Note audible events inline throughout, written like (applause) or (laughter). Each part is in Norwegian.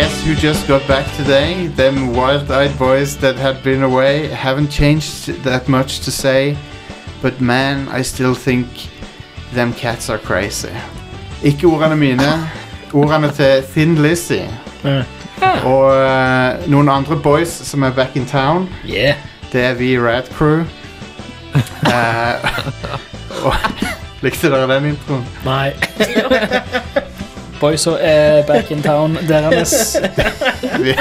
Guess who just got back today? Them wild-eyed boys that had been away haven't changed that much to say, but man, I still think them cats are crazy. Ikke ordene mine, ordene til Thin Lizzie. Og eh, noen andre boys som er back in town. Yeah. Det (laughs) (laughs) er vi i Rad Crew. Eh, og, likte dere den introen? Nei. Boysa er back in town. Deres Vi,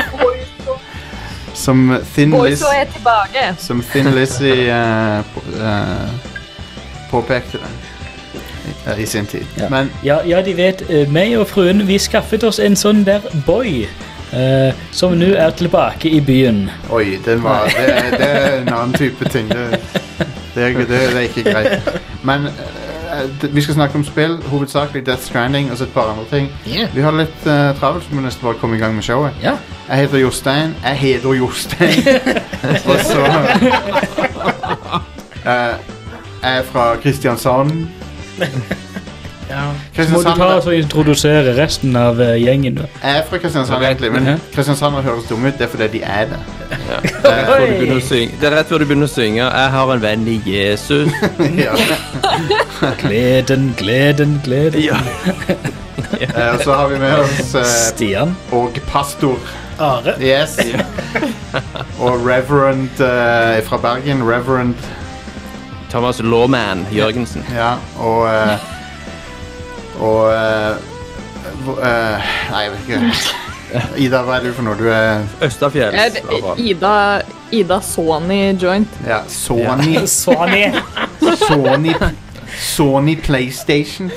som Thin Boysa er tilbake. Som Thin Lizzie uh, på, eh, påpekte det i, i sin tid. Ja. Men Ja, ja de vet, eh, meg og fruen vi skaffet oss en sånn der boy. eh, som nå er tilbake i byen. oi, den var, det, er- det er en annen type ting. Det, det, er, det, det er ikke greit. Men eh, vi skal snakke om spill, hovedsakelig Death Stranding og så et par andre ting. Yeah. Vi har litt uh, travelt, så vi må nesten bare komme i gang med showet. Ja. Jeg heter Jostein. Jeg heter Jostein. (laughs) og så uh, Jeg er fra Kristiansand. (laughs) Må du ta og introdusere resten av eh, gjengen, da? Jeg er fra Kristiansand, egentlig, men Mhm. Kristiansand høres dum ut. Det er fordi de er (laughs) det. Før du begynner å synge. Det er rett før du begynner å synge 'Jeg har en venn i Jesus'. (laughs) ja. (laughs) Gleden, gleden, gleden. Ja. Eh, Og så har vi med oss eh, Stian. og pastor. Are. Yes. og reverend eh, fra Bergen. Reverend Thomas Lawman Jørgensen. Ja, og eh, Og uh, eh, Nei, jeg vet ikke. (laughs) Ida, hva er du for noe? Du er Østafjells. Er Ida, Ida Sony Joint. ja, Sony (laughs) Sony. Sony Sony PlayStation.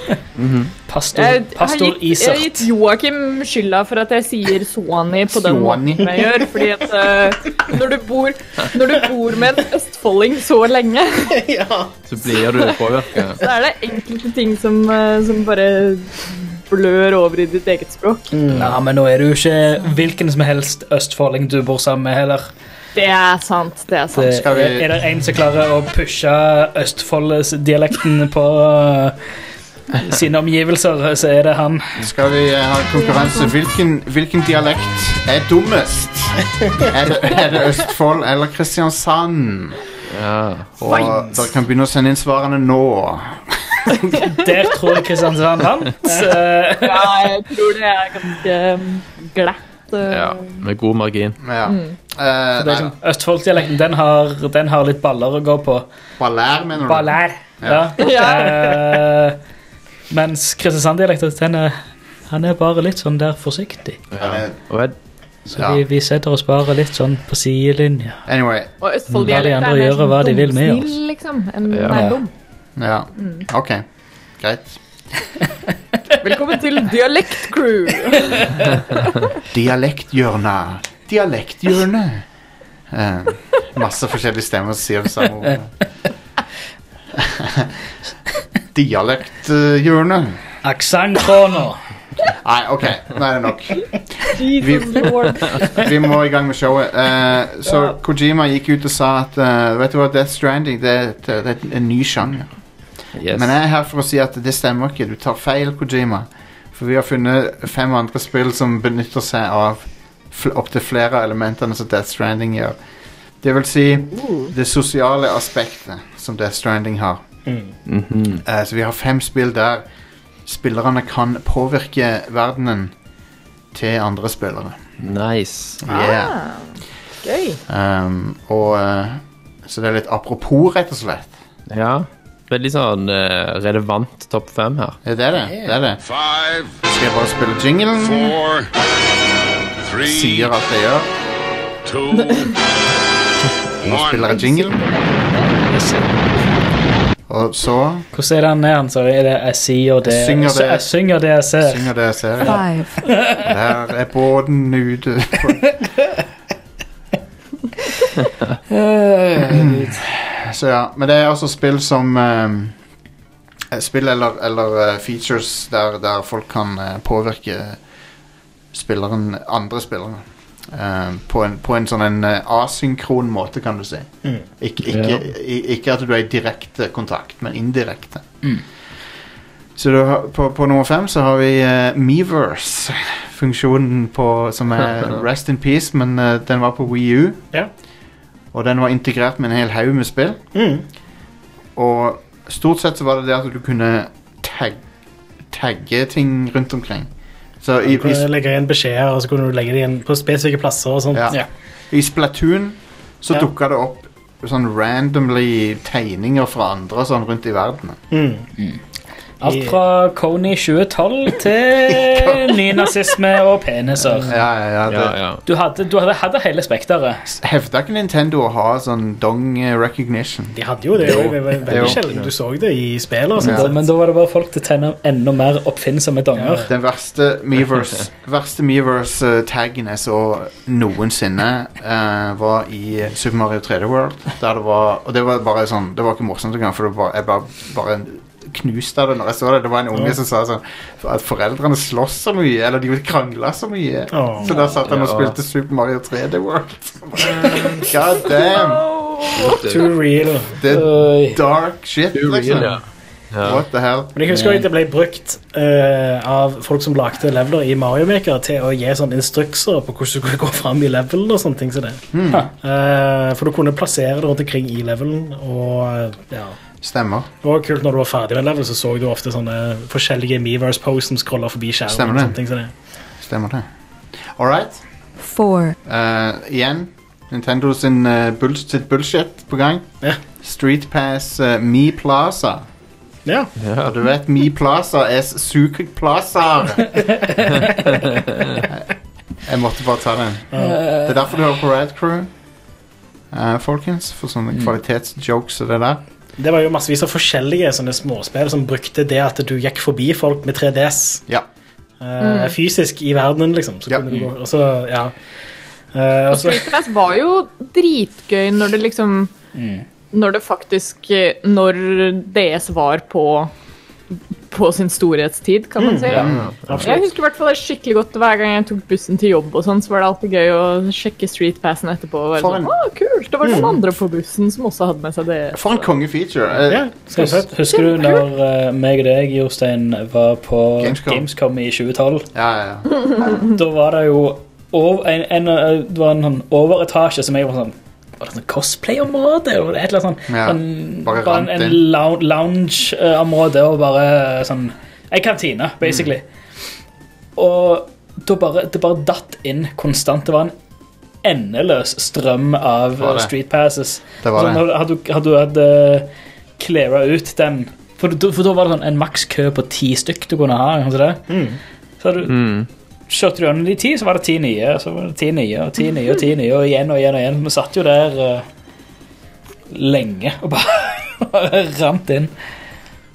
Pastor, Jeg har pastor gitt, jeg har gitt Joakim skylda for at jeg sier Suani på den Suani. måten jeg gjør. Fordi at uh, når, du bor, når du bor med en østfolding så lenge, (laughs) Så blir du påvirka. så er det enkelte ting som, eh, som bare blør over i ditt eget språk. Nei, men nå er du ikke hvilken som helst østfolding du bor sammen med heller. Det er sant. Det er sant. Det, Er det en som klarer å pushe Østfold-dialekten på (laughs) sine omgivelser, så er det han. Skal vi eh, ha en konkurranse? Hvilken, hvilken dialekt er dummest? Er det, er det Østfold eller Kristiansand? Ja. Og dere kan begynne å sende inn svarene nå. (laughs) Der tror jeg Kristiansand vant. Eh, (laughs) Ja, jeg tror det er ganske um, glatt. eh, ja. Med god margin. Ja. Mm. Uh, Østfolddialekten liksom, Østfold-dialekten den har, den har litt baller å gå på. Ballær, mener du? Baller. Ja. Eh, mens Kristiansand-dialekten, er han er bare litt sånn der forsiktig. Ja. Så Ja. vi, vi setter oss bare litt sånn på sidelinja. Anyway. Og Østfold-dialekten andre er mer sånn hva de vil med oss. liksom. En Ja. dum. Ja. OK. Greit. (laughs) Velkommen til Dialektcrew. (laughs) Dialekthjørnet. Dialekthjørnet. Uh, masse forskjellige stemmer som sier det samme ordet. (laughs) Dialekthjørnet. Aksentkrona. Nei, OK. Nå er det nok. Vi. Vi må i gang med showet. Uh, så Kojima gikk ut og sa at uh, Vet du hva, Death Stranding det, er det er en ny sjanger. yes. Men jeg er her for å si at det stemmer ikke. Du tar feil, Kojima. For vi har funnet fem andre spill som benytter seg av fl opptil flere av elementene som Death Stranding gjør. Det vil si det sosiale aspektet som Death Stranding har. Mhm. uh, så vi har fem spill der spillerne kan påvirke verdenen til andre spillere. Nice. Yeah. Ah, gøy. Um, og uh, Så det er litt apropos, rett og slett. Ja. Veldig sånn uh, relevant topp fem her. Ja, det er det. det, er det. Five, Skal jeg bare spille jinglen? four, three, Sier alt jeg gjør. two, (laughs) Nå spiller jeg jingle. Og så Hvordan er det han er? Så er det jeg sier det Jeg synger det- Jeg synger det jeg ser. synger det jeg ser. ja. Der er båten ute. (laughs) Så ja, men det er altså spill som eh, Spill eller, eller eh, features der, der folk kan eh, påvirke spilleren, andre spillere. Eh, på, en, på en sånn en eh, asynkron måte, kan du si. Ikke, ikke, ja. ikke at du er i direkte kontakt, men indirekte. Så du har, på, på nummer fem så har vi uh, Meverse. funksjonen på, som er (laughs) Rest in Peace, men uh, den var på Wii U. Ja. Og den var integrert med en hel haug med spill. Mm. Og stort sett så var det det at du kunne tag, tagge ting rundt omkring. Så i, Du kunne legge igjen beskjeder, og så kunne du legge igjen på spesifikke plasser. og sånt. ja. Ja. I Splatoon så Ja. dukka det opp sånn randomly tegninger fra andre sånn rundt i verden. Mm. Alt fra Kony 2012 til (laughs) nynazisme og peniser. Ja, ja, ja, det, Ja, ja. Du hadde, du hadde, hadde hele spekteret. Hevda ikke Nintendo å ha sånn dong eh, recognition? De hadde jo det. Jo. Det var veldig sjelden du så det i spillet. Men da var det bare folk til å tenne enda mer oppfinnsomme donger. Den verste Miiverse (laughs) verste Miiverse-taggen jeg så noensinne, uh, var i Super Mario 3D World. Der det var, og det var bare sånn Det var ikke morsomt engang, for det var, jeg bare, bare knuste av det når jeg så det. Det var en unge Ja. som sa sånn at foreldrene slåss så mye, eller de krangla så mye. Oh. Så da satt han og spilte Super Mario 3D World. (laughs) God damn! Too real. Det er dark shit, Too real, liksom. ja. Ja. What the hell? Men jeg husker at det ble brukt uh, av folk som lagde leveler i Mario Maker til å gi sånne instrukser på hvordan du skulle gå fram i levelen og sånne ting som det. Mm. Uh, for du kunne plassere det rundt omkring i levelen, og ja. Stemmer. Det var kult når du var ferdig med level, så så du ofte sånne forskjellige Meverse-posts som scroller forbi skjermen. Stemmer og det. sånne ting det. Stemmer det. All right. four, Eh, igjen, Nintendo sin, uh, bull sitt bullshit på gang. Ja. Street Pass uh, Me Plaza. Ja. Ja. Du vet, Me Plaza er Suki Plaza. (laughs) Jeg måtte bare ta den. Det er derfor du hører på Rad Crew, Uh, folkens. For sånne kvalitetsjokes og det der. Det var jo massevis av forskjellige sånne småspill som brukte det at du gikk forbi folk med 3DS Ja. eh, fysisk i verdenen, liksom. Så Ja. kunne du gå, og så, ja. Uh, og så, Street Pass var jo dritgøy når det liksom Når det faktisk Når DS var på på sin storhetstid, kan man si. da. Jeg husker i hvert fall det skikkelig godt hver gang jeg tok bussen til jobb, og sånn, så var det alltid gøy å sjekke streetpassen etterpå. Og være sånn, ah, kult, det var noen andre på bussen som også hadde med seg det. For en kongefeature. Eh, Ja. Husker du når uh, meg og deg, Jostein, var på Gamescom. Gamescom, i 2012? ja, ja, ja. Da var det jo over, en, en, eh, det var en sånn overetasje som jeg var sånn Var det sånn cosplay-område? Eller et eller annet sånn, Ja, sånn bare bare en, en lounge-område og bare sånn Ei kantine, basically. Og da bare, det bare datt inn konstant. Det var en endeløs strøm av street passes. Det var det. når- Hadde du, hadde du hadde cleara ut den for, for da var det sånn en makskø på ti stykk du kunne ha. Kanskje det? Mm. Så hadde du, Mm. Kjørte du gjennom de ti, så var det ti nye. Så var det ti nye og ti nye og ti nye, og igjen og igjen og igjen. Vi satt jo der uh, lenge og (laughs) bare rant inn.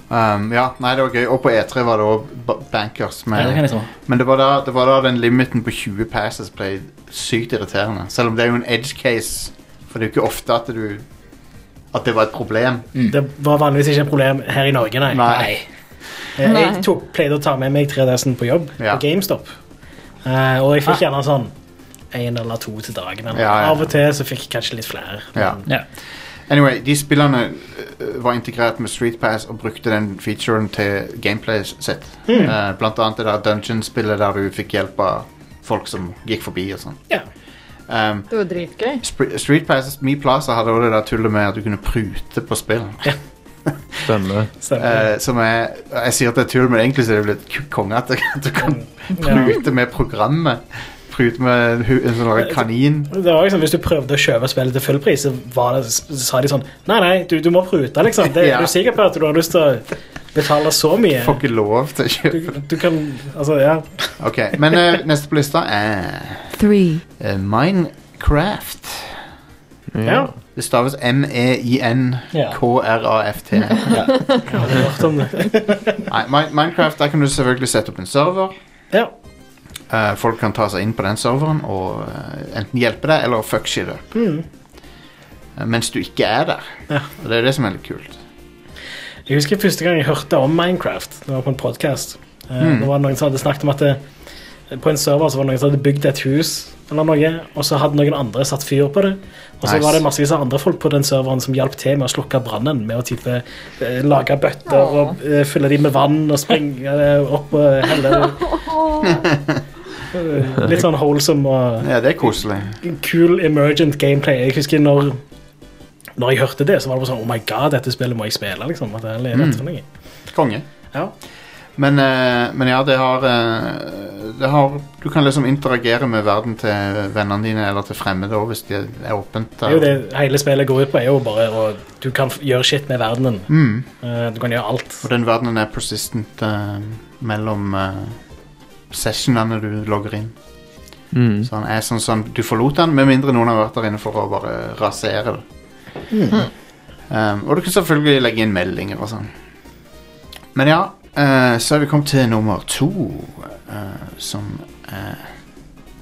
Um, ja, nei, det var gøy. Og på E3 var det òg bankers. Ja, det Med, jeg tro. men det var, da, det var da den limiten på 20 passes ble sykt irriterende. Selv om det er jo en edge case. For det er jo ikke ofte at du At det var et problem. Det var vanligvis ikke et problem her i Norge, nei. Nei. Eh, Nei. Jeg tok, pleide å ta med meg 3DS-en på jobb Ja. på GameStop. Eh, og jeg fikk gjerne sånn én eller to til dagen. Eller. Ja, ja. Av og til så fikk jeg kanskje litt flere. Ja. Ja. Anyway, de spillerne øh, var integrert med Street Pass og brukte den featuren til gameplayet sitt. Eh, blant annet det der dungeon-spillet der du fikk hjelp av folk som gikk forbi og sånn. Ja. Um, Det var dritgøy. Street Pass Me Plaza hadde også det der tullet med at du kunne prute på spill. Stemmer. Stemmer. Uh, som er Jeg sier at det er tull, men egentlig så er det blitt k- konge at du- kan prute med programmet. Prute med en sånn kanin. Det var liksom, Hvis du prøvde å kjøpe spillet til full pris, så, det, så sa de sånn Nei, nei, du, du må prute, liksom. Det, Ja. Er du sikker på at du har lyst til å betale så mye? Får ikke lov til å kjøpe. Du, du kan Altså, ja. Ok, Men uh, neste på lista er three, eh, Minecraft. ja. Det staves M-E-I-N-K-R-A-F-T. Ja. (laughs) Nei, Mi- Minecraft, Der kan du selvfølgelig sette opp en server. Ja. Eh, folk kan ta seg inn på den serveren og eh, enten hjelpe deg eller fuck shit up. Mm. Eh, mens du ikke er der. Ja. Og Det er det som er litt kult. Jeg husker første gang jeg hørte om Minecraft. Det var på en podcast. Eh, Mm. Det var noen som hadde snakket om at det, på en server så var det noen som hadde bygd et hus, eller noe, og så hadde noen andre satt fyr på det. Og så Nice. var det massevis av andre folk på den serveren som hjalp til med å slukke brannen. Med å type eh, lage bøtter og eh, fylle dem med vann og springe opp og helle det. (laughs) Litt sånn wholesome og Ja, det er koselig. cool emergent gameplay. Jeg husker når, når jeg hørte det, så var det bare sånn Oh my god, dette spillet må jeg spille. liksom. At det er Mm. dette for noe. Konge. Ja. Men, eh, men ja, det har, eh, det har Du kan liksom interagere med verden til vennene dine eller til fremmede også, hvis det er åpent. Det er jo det hele spillet går ut på, er jo bare å Du kan f- gjøre shit med verdenen. Mm. Eh, Du kan gjøre alt. Og den verdenen er persistent eh, mellom eh, sessionene du logger inn. Mm. Så han er sånn som du forlot den, med mindre noen har vært der inne for å bare rasere det. Um, og du kan selvfølgelig legge inn meldinger og sånn. Men ja, eh, så er vi kommet til nummer to, uh, som er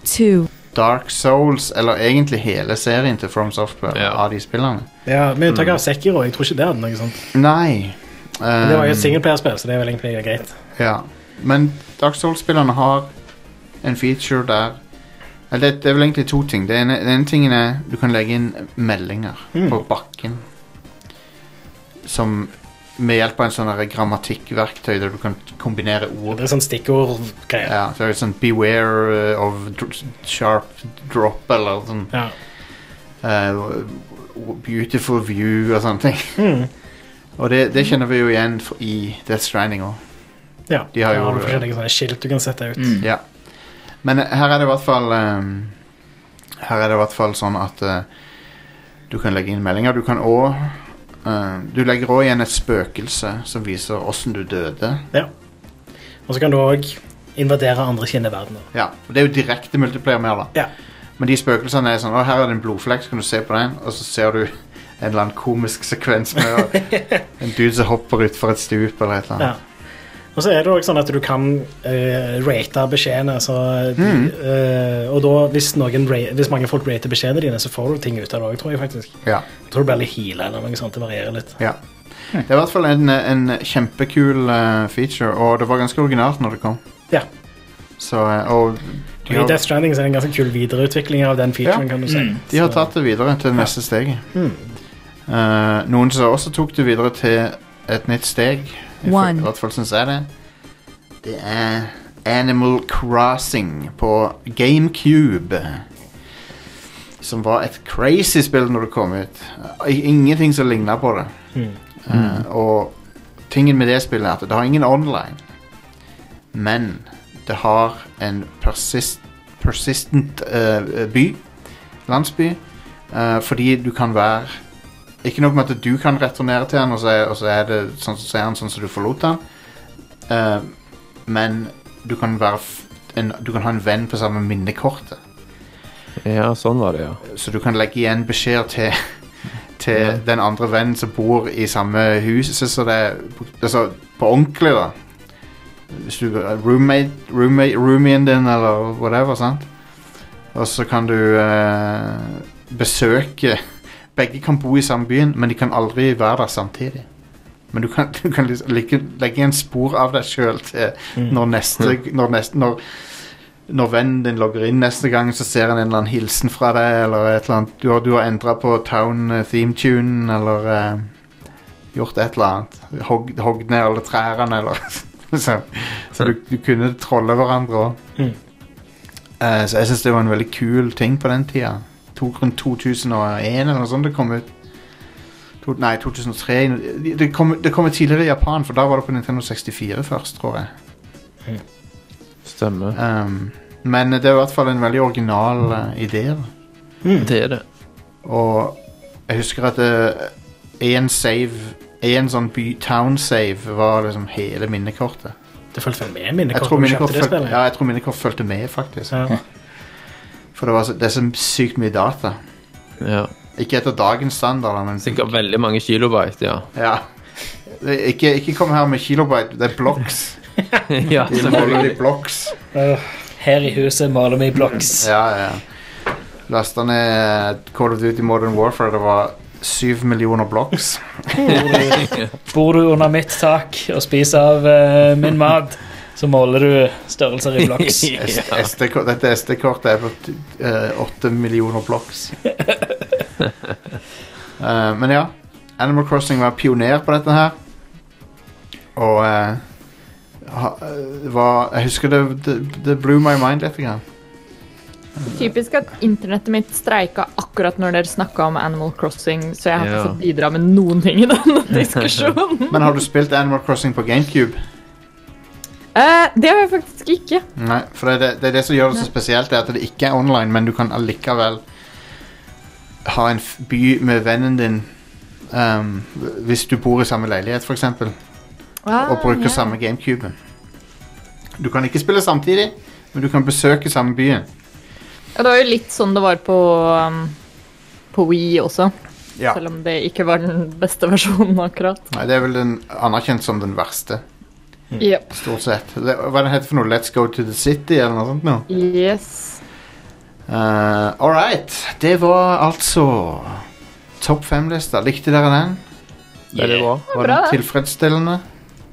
two, Dark Souls, eller egentlig hele serien til From Software Ja. av de spillene. Ja, men unntak av Sekiro. Jeg tror ikke det hadde noe sånt. Nei. Men det var jo et singelplayerspill, singleplayerspill, så det er vel egentlig greit. Ja, men Dark Souls-spillerne har en feature der Eller det, det er vel egentlig to ting. Det ene, den ene tingen er du kan legge inn meldinger Mm. på bakken. Som med hjelp av en sånn her grammatikkverktøy der du kan kombinere ord. Det er sånn stikkordgreier. Ja, så er det sånn 'beware uh, of sharp drop' eller sånn Ja. uh, 'beautiful view' og sånne ting. Mm. Og det, det kjenner vi jo igjen i Death Stranding òg. ja. De har jo- Ja, du forskjellige sånne skilt du kan sette ut. Mm. Ja. Men eh, her er det i hvert fall um, Her er det i hvert fall sånn at uh, du kan legge inn meldinger. Du kan òg Du legger òg igjen et spøkelse som viser åssen du døde. Ja. Og så kan du òg invadere andre kinneverdener. Ja, og Det er jo direkte multiplayer mer, da. Ja. Men de spøkelsene er sånn Å, her er det en blodflekk, så kan du se på den, og så ser du en eller annen komisk sekvens med (laughs) en dude som hopper utfor et stup eller et eller annet. Ja. Og så er det òg sånn at du kan uh, rate beskjedene. Så de, Mm. Uh, og da, hvis, noen, hvis mange folk rater beskjedene dine, så får du ting ut av det òg, tror jeg faktisk. Ja. Jeg tror det blir litt heala eller noe sånt. Det varierer litt. Ja. Det er i hvert fall en, en kjempekul uh, feature, og det var ganske originalt når det kom. Ja. Så, og I har, Death Stranding så er det en ganske kul videreutvikling av den featuren, kan du si. Mm. de har tatt det videre til det neste steget. Mm. Eh, noen som også tok det videre til et nytt steg, i hvert fall syns jeg det, det er Animal Crossing på GameCube. Som var et crazy spill når det kom ut. Ingenting som ligna på det. Mm. Uh, og tingen med det spillet er at det har ingen online. Men det har en persist, persistent uh, by, landsby, Uh, fordi du kan være Ikke nok med at du kan returnere til han, og så er, og så er, det, sånn, så er han sånn som du forlot han. Eh, men du kan, være f en, du kan ha en venn på samme minnekortet. Ja, sånn var det, ja. Så du kan legge igjen beskjeder til, til den andre vennen som bor i samme hus. Så, så det altså, på ordentlig, da. Hvis du er roommate, roommate, roomien din eller whatever, sant. Og så kan du eh, besøke Begge kan bo i samme byen, men de kan aldri være der samtidig. Men du kan, (laughs) du kan liksom legge, legge en spor av deg sjøl til Mm. når neste, når neste når, når vennen din logger inn neste gang, så ser han en eller annen hilsen fra deg, eller et eller annet. Du har, du har endra på town eh, theme tune, eller uh, gjort et eller annet. Hogd hog ned alle trærne, eller (laughs) så, så du, du kunne trolle hverandre òg. Mm. så jeg syns det var en veldig kul ting på den tida. To, rundt 2001 eller noe sånt det kom ut. To, nei, 2003. Det- Det kom, det kom ut tidligere i Japan, for da var det på Nintendo 64 først, tror jeg. Stemmer. Um, men det er i hvert fall en veldig original eh, idé. Mm. Det er det. Og jeg husker at én save En sånn by town save var liksom hele minnekortet. Det fulgte vel med Jeg tror minnekort, spillet. ja, jeg tror minnekort fulgte med, faktisk. Ja. For det, var så, det er så sykt mye data. Ja. Ikke etter dagens standarder, men Sikkert veldig mange kilobyte, ja. Ja. Ikke, ikke kom her med kilobyte, det er blocks. (laughs) ja De måler i blocks. Her i huset maler vi blocks. Ja, ja. Lasta ned Call of Duty Modern Warfare, det var syv millioner blocks. Bor du under mitt tak og spiser av uh, min mat, så måler du størrelser i blocks. (laughs) SD dette SD-kortet er på eh, åtte millioner blocks. Uh, (laughs) men ja, Animal Crossing var pioner på dette her. Og uh, ha, eh, var Jeg husker det, det, det blew my mind litt. Grann. Typisk at internettet mitt streika akkurat når dere snakka om Animal Crossing, så jeg har Ja. ikke fått bidra med noen ting i denne (laughs) diskusjonen. Men har du spilt Animal Crossing på GameCube? Eh, det har jeg faktisk ikke. Nei, for det, det, det er det som gjør det så spesielt, er at det ikke er online, men du kan allikevel ha en f- by med vennen din um, hvis du bor i samme leilighet, f.eks., og bruker samme GameCube. Du kan ikke spille samtidig, men du kan besøke samme byen. Ja, det var jo litt sånn det var på, um, på Wii også, Ja. selv om det ikke var den beste (laughs) versjonen akkurat. Nei, det er vel den anerkjent som den verste, Yep. stort sett. Det, hva det heter for noe? Let's go to the city, eller noe sånt noe? Yes. Uh, all right. Det var altså topp fem-lista. Likte dere den? Yeah. Det Var bra, den tilfredsstillende?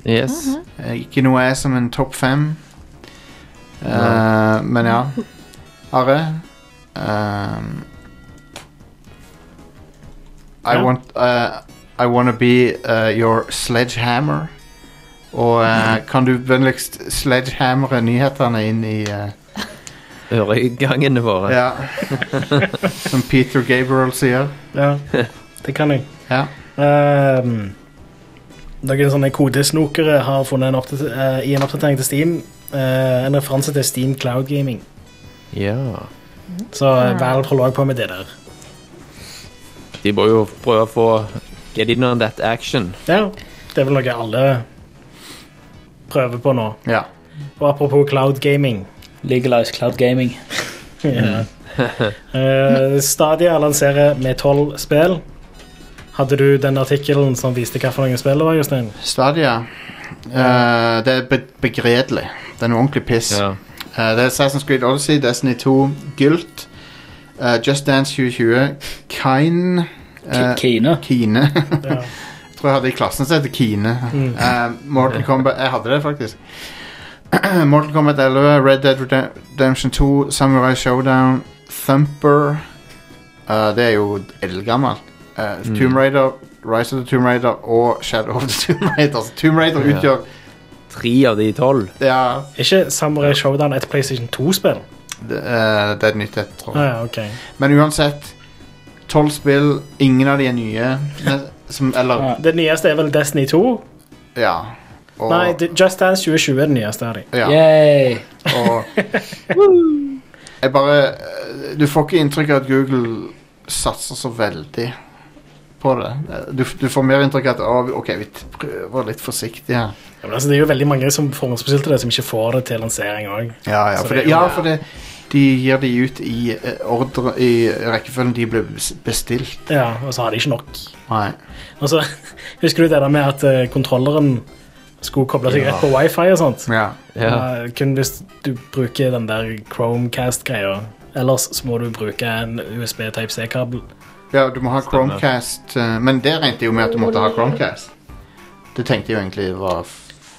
Yes. Eh, Ikke noe jeg som en topp fem. Eh, men ja. Are Um, I Ja. want uh, I wanna be uh, your sledgehammer. Og eh, kan du vennligst sledgehamre nyhetene inn i eh, Øregangene våre. Ja. (laughs) Som Peter Gabriel sier. Ja, det kan jeg. Ja. Ehm, noen sånne kodesnokere har funnet en oppdat eh, i en oppdatering til Steam eh, en referanse til Steam Cloud Gaming. Ja. Så uh, Valve holder også på med det der. De må jo prøve å få Get in on that action. Ja, det er vel noe alle prøver på nå. ja. Og apropos cloud gaming. Legalize cloud gaming. (laughs) Eh, Stadia lanserer med tolv spill. Hadde du den artikkelen som viste noen spill det var, Justine? Stadia. Uh, det er be begredelig. Det er noe ordentlig piss. Ja. Uh, det er Assassin's Creed Odyssey, Destiny 2, Gylt, eh, Just Dance 2020, Kine Kine. Kine. (laughs) Tror jeg hadde i klassen som heter Kine. Eh, Mortal Kombat Jeg hadde det faktisk. (clears throat) Mortal Kombat 11, Red Dead Redemption 2, Samurai Showdown, Thumper uh, Det er jo eldgammelt. Uh, Tomb Raider, Rise of the Tomb Raider og Shadow of the Tomb Raider. Så Tomb Raider Ja. Tre av de tolv. Ja, Er ikke Samurai Showdown et PlayStation 2-spill? det, eh, det er et nytt et, tror jeg. Ah, okay. Men uansett, tolv spill, ingen av de er nye. (laughs) Som, eller Ja. Det nyeste er vel Destiny 2? Ja. Og, Nei, Just Dance 2020 er det nyeste av dem. ja. Yay. Og (laughs) Jeg bare eh, Du får ikke inntrykk av at Google satser så veldig på det. Du, du får mer inntrykk av at oh, OK, vi prøver litt forsiktig her. Ja, men altså, det er jo veldig mange som forhåndsbestilte det, som ikke får det til lansering òg. Ja, ja, for det ja, for det de gir de ut i eh, ordre I rekkefølgen de ble bestilt. Ja, og så har de ikke nok. Nei. Og så (laughs) Husker du det der med at eh, kontrolleren skulle koble seg rett på wifi og sånt? Ja. Ja. Kun hvis du bruker den der Chromecast-greia. Ellers så må du bruke en USB Type C-kabel. ja, du må ha Chromecast eh, Men det regnet jo med at du måtte ha Chromecast. Det tenkte jeg jo egentlig var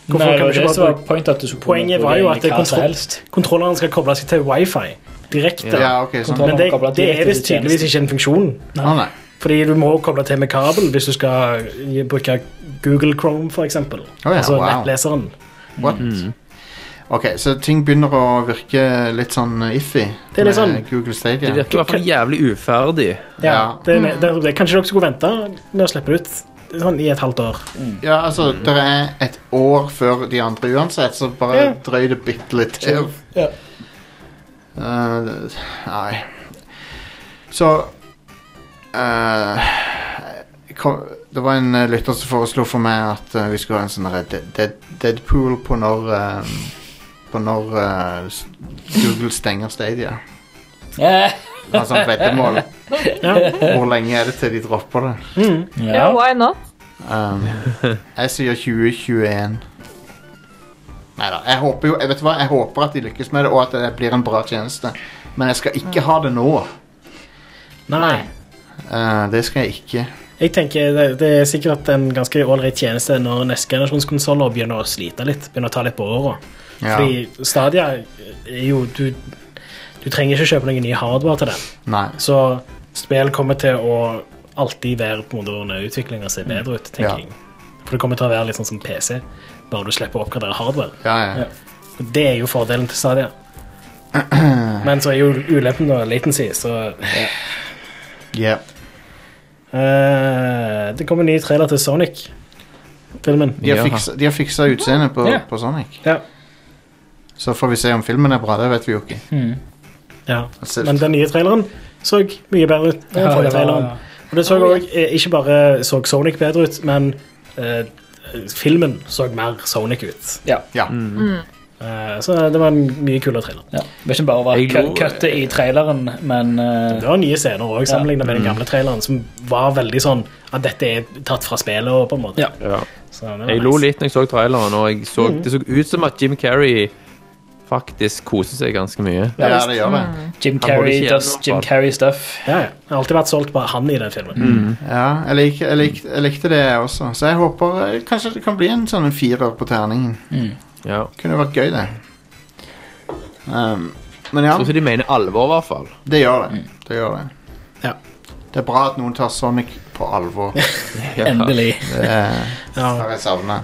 Hvorfor Nei, kan det var ikke det bare som var pointet at du skulle Poenget var jo at det kontroll- helst. Kontrolleren skal koble seg til wifi direkte. Ja, okay, sånn. Men det, det er visst tydeligvis ikke en funksjon. Å, nei. Fordi du må koble til med kabel hvis du skal bruke Google Chrome, for eksempel. Ja, altså wow. nettleseren. What? Ok, så ting begynner å virke litt sånn iffy Det er litt sånn- med Google Det Stadia. virker i hvert fall jævlig uferdig. Ja, Ja. Det, det, det, kanskje dere skulle vente med å slippe det ut sånn i et halvt år. Ja, altså, det er et år før de andre uansett, så bare Ja. drøy det bitte litt til. Ja. Uh, nei. Så uh, kom, Det var en uh, lytter som foreslo for meg at uh, vi skulle ha en sånn derre Dead, Dead, Deadpool på når um, På når uh, s- Google stenger Stadia. Eh, Ha sånn veddemål. Ja. Hvor lenge er det til de dropper det? Ja, Ja. why not? Um, jeg sier 2021. Nei da. Jeg håper jo Jeg vet hva, jeg håper at de lykkes med det, og at det blir en bra tjeneste. Men jeg skal ikke ha det nå. Nei. Uh, det skal jeg ikke. Jeg tenker det, det er sikkert en ganske ålreit tjeneste når neste generasjons konsoller begynner å slite litt. Begynner å ta litt på åra. Ja. Fordi Stadia er jo du, du trenger ikke kjøpe noen ny hardware til den. Nei. Så spill kommer til å alltid være på en måte under utvikling og se bedre ut, tenker Ja. jeg. For det kommer til å være litt sånn som PC. bare du slipper å oppgradere hardware. Ja, ja. Ja. Og Det er jo fordelen til Stadia. (clears throat) Men så er jo ulempen da latency, så Yeah. uh, Det kommer en ny trailer til Sonic-filmen. De har Ja. fiksa, de har fiksa utseendet på, yeah. på Sonic. Ja. Så får vi se om filmen er bra. Det vet vi jo ikke. Ja. Men den nye traileren så mye bedre ut enn Ja, forrige traileren. Og det så også, eh, ikke bare så Sonic bedre ut, men eh, filmen så mer Sonic ut. Ja. ja. Eh, så det var en mye kulere trailer. ja. Det var ikke bare var kuttet i traileren, men eh, Det var nye scener òg, sammenlignet med den gamle traileren, som var veldig sånn at dette er tatt fra spillet. på en måte. Ja. Ja. Så det var Jeg lo litt når jeg så traileren, og jeg så, det så ut som at Jim Carrey faktisk koser seg ganske mye. ja, det gjør det. Jim Carrey does Jim. Carrey-stuff. Ja, ja. Jeg har alltid vært solgt på han i den filmen. Ja, jeg, lik, jeg, lik, jeg likte det jeg også. Så jeg håper eh, kanskje det kan bli en sånn en firer på terningen. Ja. Kunne vært gøy, det. Um, men ja, Jeg tror de mener alvor, i hvert fall. det gjør det. Det gjør det. Ja. Det er bra at noen tar Sonic på alvor. (laughs) Endelig. Det har jeg savna.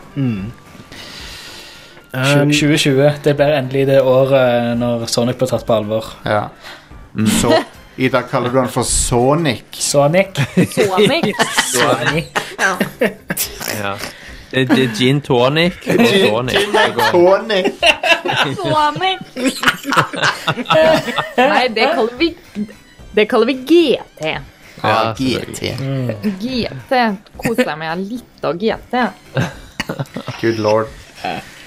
Um, 2020. Det blir endelig det året når Sonic blir tatt på alvor. Ja. Så (laughs) Ida, kaller du han for Sonic? Sonic. Sonic. (laughs) Sonic. Ja. Det, det er gin tonic og tonic. Gin tonic. Sonic! Sonic. (laughs) Nei, det kaller vi Det kaller vi GT. Ja, GT. GT. deg meg litt av GT. Good lord.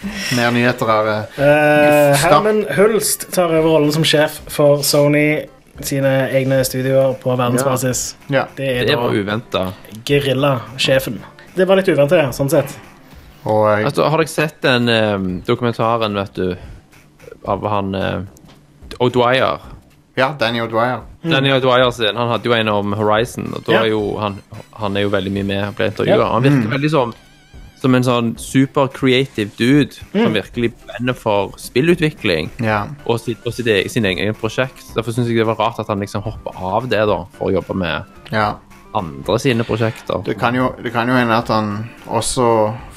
(laughs) Mer nyheter her. eh. eh, Herman Hulst tar over rollen som sjef for Sony sine egne studioer på verdensbasis. Ja. Det er Det var uventa. Gerillasjefen. Det var litt uventet, sånn sett. Og eh, Altså, har dere sett den eh, dokumentaren, vet du, av han eh, O'Dwyer? ja, Danny O'Dwyer. Danny O'Dwyer sin, han hadde jo en om Horizon, og da Ja. er jo han, han er jo veldig mye med og ble intervjua. Ja. Han virker veldig som, som en sånn super creative dude som virkelig brenner for spillutvikling Ja. og sitt, og sitt eget, sin egen prosjekt. Derfor syns jeg det var rart at han liksom hoppa av det da for å jobbe med ja. andre sine prosjekter. Det kan, jo, det kan jo hende at han også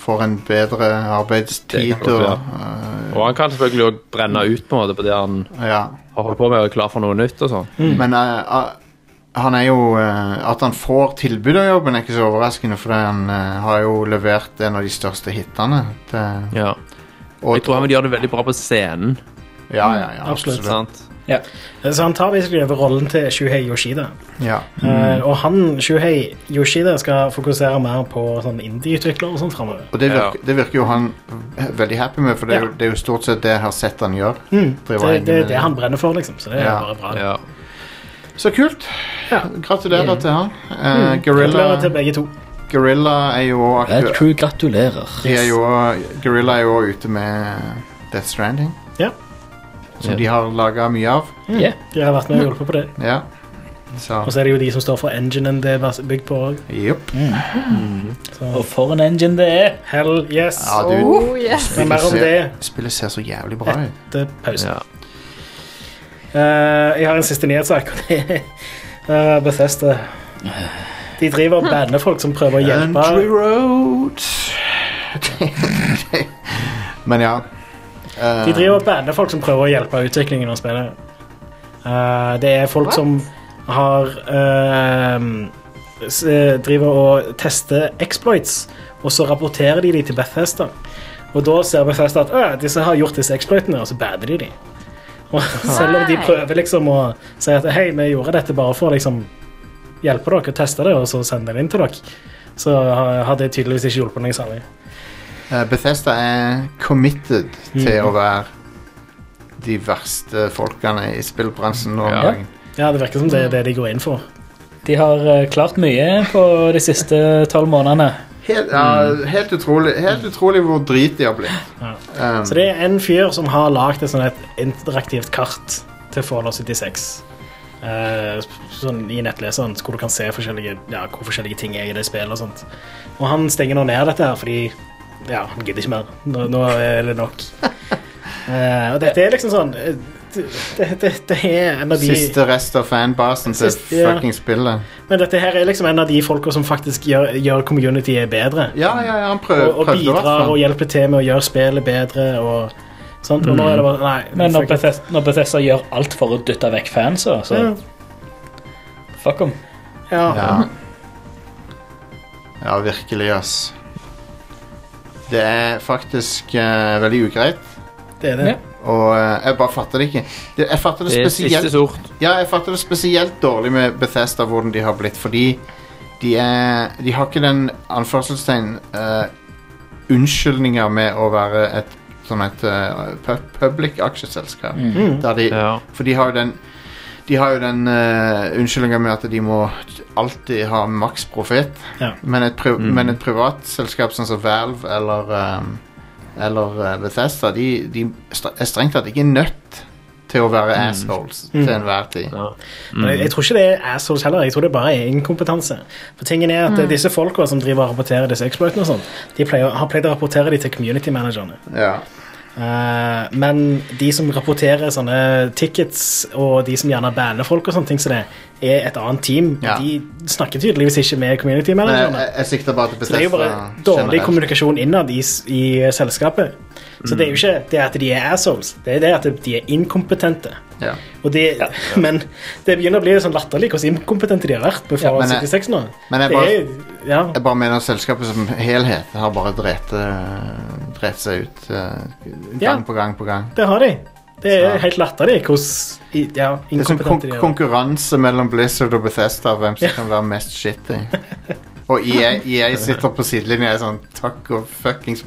får en bedre arbeidstid. Og, uh, Og han kan selvfølgelig òg brenne ut på det, på det han ja. har holdt på med og er klar for noe nytt og sånn. Men uh, eh, han er jo eh, At han får tilbud av jobben, er ikke så overraskende, for han eh, har jo levert en av de største hitene. Til, Ja. og, Jeg tror han vil gjøre det veldig bra på scenen. ja, ja, ja, Absolutt. absolutt. Ja. Så han tar basically over rollen til Shuhei Yoshida. Ja. Eh, og han, Shuhei Yoshida, skal fokusere mer på sånn indie-utviklere og sånt framover. Og det Ja. virker, det virker jo han veldig happy med, for det er, jo, det er jo stort sett det jeg har sett han gjør. Mm. Det, er det han brenner for, liksom. Så det er Ja. bare bra. Så kult. Ja. Gratulerer til han. Eh, Gratulerer til begge to. Gorilla er jo Red aktu- Crew gratulerer. de er jo, Gorilla er jo også ute med Death Stranding, Ja. som Ja. de har laga mye av. Yeah. De har vært med og hjulpet på det. Ja. Så Og så er det jo de som står for enginen det er bygd på òg. Jepp. Og for en engine det er. Hell yes. Ja, du, Oh, yes. Men mer om ser, det spillet ser så jævlig bra ut. etter pausen. ja. Eh, jeg har en siste nyhetssak. og (laughs) det er Bethesda. De driver og banner folk som prøver å hjelpe Country Road. Men ja. De driver og banner folk som prøver å hjelpe utviklingen av spillet. Eh, det er folk som har eh, eh, driver og tester exploits, og så rapporterer de de til Bethesda. Og da ser Bethesda at disse har gjort disse exploitene, og så bader de de. Og selv om de prøver liksom å si at hei, vi gjorde dette bare for å liksom hjelpe dere og teste det, og så sende det inn til dere, så har det tydeligvis ikke hjulpet noe særlig. eh, Bethesda er committed til å være de verste folkene i spillbransjen nå om Ja. dagen. Ja, det virker som det er det de går inn for. De har eh, klart mye på de siste tolv månedene. Helt, ja, helt, utrolig, helt utrolig hvor drit de har blitt. Ja. Um, Så det er en fyr som har lagd et, et interaktivt kart til Fallout 76. Uh, sånn I nettleseren hvor du kan se forskjellige, ja, hvor forskjellige ting er i det spillet. Og sånt. Og han stenger nå ned dette her fordi ja, han gidder ikke mer. Nå, nå er det nok. Uh, (laughs) og dette er liksom sånn det, det, det er en av de Siste rest av fanbasen til Siste, ja. fucking spillet. Men dette her er liksom en av de folka som faktisk gjør, gjør communityet bedre. Ja, ja, ja, han prøv, Og, og prøvde i hvert bidrar og fall. hjelper til med å gjøre spillet bedre og sånt. Og nå er det bare Nei. Men når fuck it. Bethesda, når Bethesda gjør alt for å dytte vekk fansa, så ja. fuck them. Ja. Ja. ja, virkelig, ass. Det er faktisk eh, veldig ugreit, det er det. Ja. Og eh, jeg bare fatter det ikke. Det, jeg fatter det Det er siste spesielt sort. Ja, jeg fatter det spesielt dårlig med Bethesda, hvordan de har blitt, fordi de er De har ikke den anførselstegn uh, unnskyldninga med å være et sånn et uh, pu public aksjeselskap. Mm. Der de, Ja. For de har jo den De har jo den uh, unnskyldninga med at de må alltid ha maks profitt. Ja. Men, et pri Mm. men et privatselskap sånn som Valve eller um, Eller uh, Bethesda, de, de er strengt tatt ikke nødt til å være assholes Mm. til enhver tid. Ja. Men jeg, jeg tror ikke det er assholes heller. Jeg tror det bare er inkompetanse. For tingen er at disse folka som driver og rapporterer disse exploitene og sånn, de pleier, har pleid å rapportere de til community managerne. Ja. Eh, men de som rapporterer sånne tickets, og de som gjerne banner folk og sånne ting så det, er et annet team. Ja. De snakker tydeligvis ikke med community managerne. Så det er jo bare dårlig generelt. kommunikasjon innad i, i selskapet. Så det er jo ikke det at de er assholes, det er det at de er inkompetente. Ja. Og det, (laughs) Men det begynner å bli sånn latterlig hvor inkompetente de har vært på Fallout men jeg- 76 nå. Men jeg bare, er, ja, jeg bare mener selskapet som helhet har bare drept, drept seg ut eh, gang Ja. på gang på gang. det har de. Det er Så- helt latterlig hvordan ja, Det er sånn kon de konkurranse mellom Blizzard og Bethesda hvem som kan være mest shitty. (laughs) Og EA sitter på sidelinjen og er sånn Takk og fuckings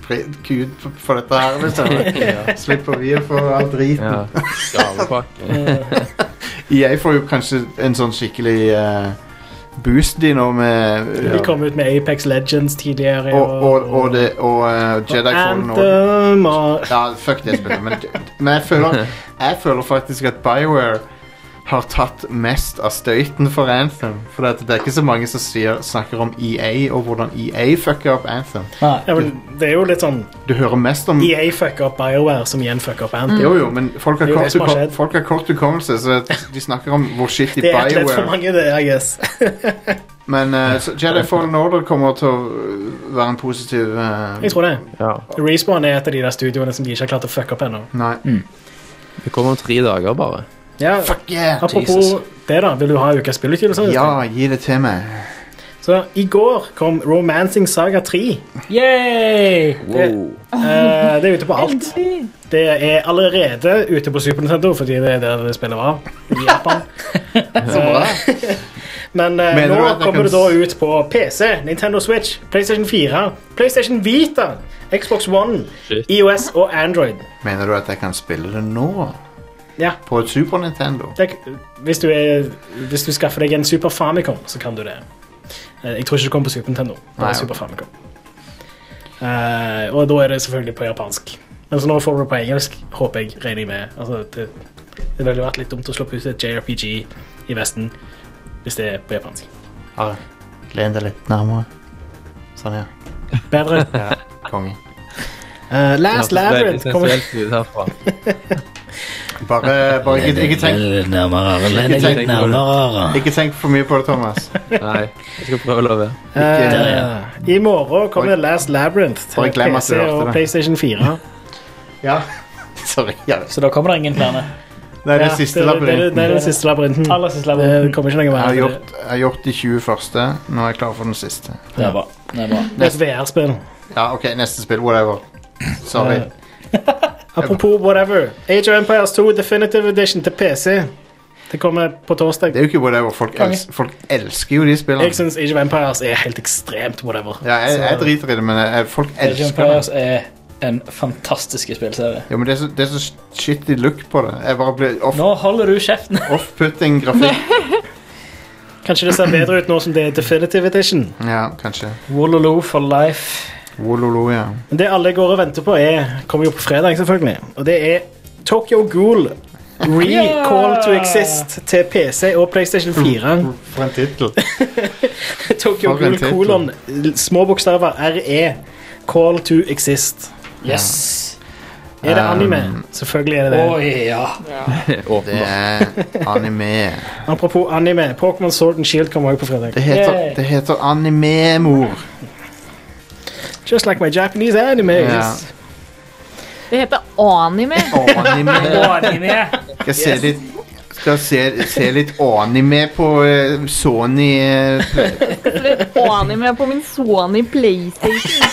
gud for- for dette her, liksom. (laughs) Slipper vi å få all driten. Ja. (laughs) Får jo kanskje en sånn skikkelig uh, boost de nå med De kom ut med Apex Legends tidligere. og, og, og, det, og uh, Jedi Fallen Order. Anthem og Ja, fuck det spillet. Men, men jeg, føler, jeg føler faktisk at BioWare har tatt mest av støyten for Anthem. For det, det er ikke så mange som sier, snakker om EA og hvordan EA fucker opp Anthem. Ja, men Det er jo litt sånn Du hører mest om EA fucker opp BioWare, som igjen fucker opp Anthem. Jo, jo, men folk har, kort, har folk har kort hukommelse, så de snakker om hvor shitty Det er lett for BioWare mange, det, I guess. (laughs) Men uh, Jedi Fallen Order kommer til å være en positiv uh, Jeg tror det. Ja. Respawn er et av de der studioene som de ikke har klart å fucke opp ennå. Nei. Det kommer om tre dager, bare. Ja, Fuck yeah! apropos Jesus. det, da. Vil du ha ukas spillutgivelse? Ja, gi det til meg. Så i går kom Romancing Saga 3. Yay! Wow. Eh, det er ute på alt. Det er allerede ute på Super Nintendo, fordi det er der det spillet var. I Japan. (laughs) Så bra. Men uh, nå du kommer det da ut på PC, Nintendo Switch, PlayStation 4, PlayStation Vita, Xbox One, Shit. IOS og Android. Mener du at jeg kan spille det nå? Ja. På et Super Nintendo? Det, hvis, du er, hvis du skaffer deg en Super Famicom, så kan du det. Eh, Jeg tror ikke det kommer på Super Nintendo. Nei, Super ok. Famicom. Uh, og da er det selvfølgelig på japansk. Men så nå får du det på engelsk, håper jeg, regner jeg med. Altså, det, det ville vært litt dumt å slippe ut et JRPG i Vesten hvis det er på japansk. Are, len deg litt nærmere. Sånn, ja. Bedre. (laughs) ja. Konge. Uh, Last Labyrinth kommer. (laughs) Bare, bare ikke, ikke, tenk, Litt nærmere, Ikke litt tenk- nærmere. ikke tenk for mye på det, Thomas. (laughs) Nei, jeg skal prøve å love være. Eh, I morgen kommer Bare- Last Labyrinth bare til glem at du PC hørte og det. PlayStation 4. (laughs) Ja. Sorry. Ja. Så da kommer det ingen flere. Det er det Ja, siste det, det, det, labyrinten. er den siste labyrinten. Aller siste Det labyrinten. kommer ikke noe Jeg mer. har Det gjort, jeg har gjort de 20 første. Nå er jeg klar for den siste. Det er bra. Det er bra. er et VR-spill. Ja, OK, neste spill. Whatever. Sorry. (laughs) Apropos whatever. Age of Empires 2 Definitive Edition til PC. Det kommer på torsdag. Det er jo ikke whatever. Folk, els, folk elsker jo de spillene. Jeg syns Age of Empires er helt ekstremt whatever. Ja, jeg, jeg driter i det, men jeg, folk Age of elsker det. Empires er en fantastisk spillserie. Jo, men det er, så, det er så shitty look på det. Jeg bare blir off- Nå holder du kjeften. (laughs) off-putting grafikk. Kanskje det ser bedre ut nå som det er Definitive Edition. Ja, kanskje. Wololo for life. Wololo, ja. Men det alle går og venter på, er kommer jo på fredag, selvfølgelig. Og det er Tokyo Ghoul. Recall to Exist til PC og PlayStation 4. For en tittel. (laughs) Tokyo Ghoul kolon små bokstaver RE. Call to Exist. Yes. Er det Um, anime? Selvfølgelig er det det. Oi, ja. (laughs) Det Åpenbart. er anime. Apropos anime. Pokémon Sword and Shield kommer også på fredag. Det heter, det heter anime, mor. Just like my Japanese animes. Ja. Det heter anime. Anime. (laughs) Anime. Skal se litt skal se, se litt anime på eh, Sony eh, Litt Anime på min Sony PlayStation.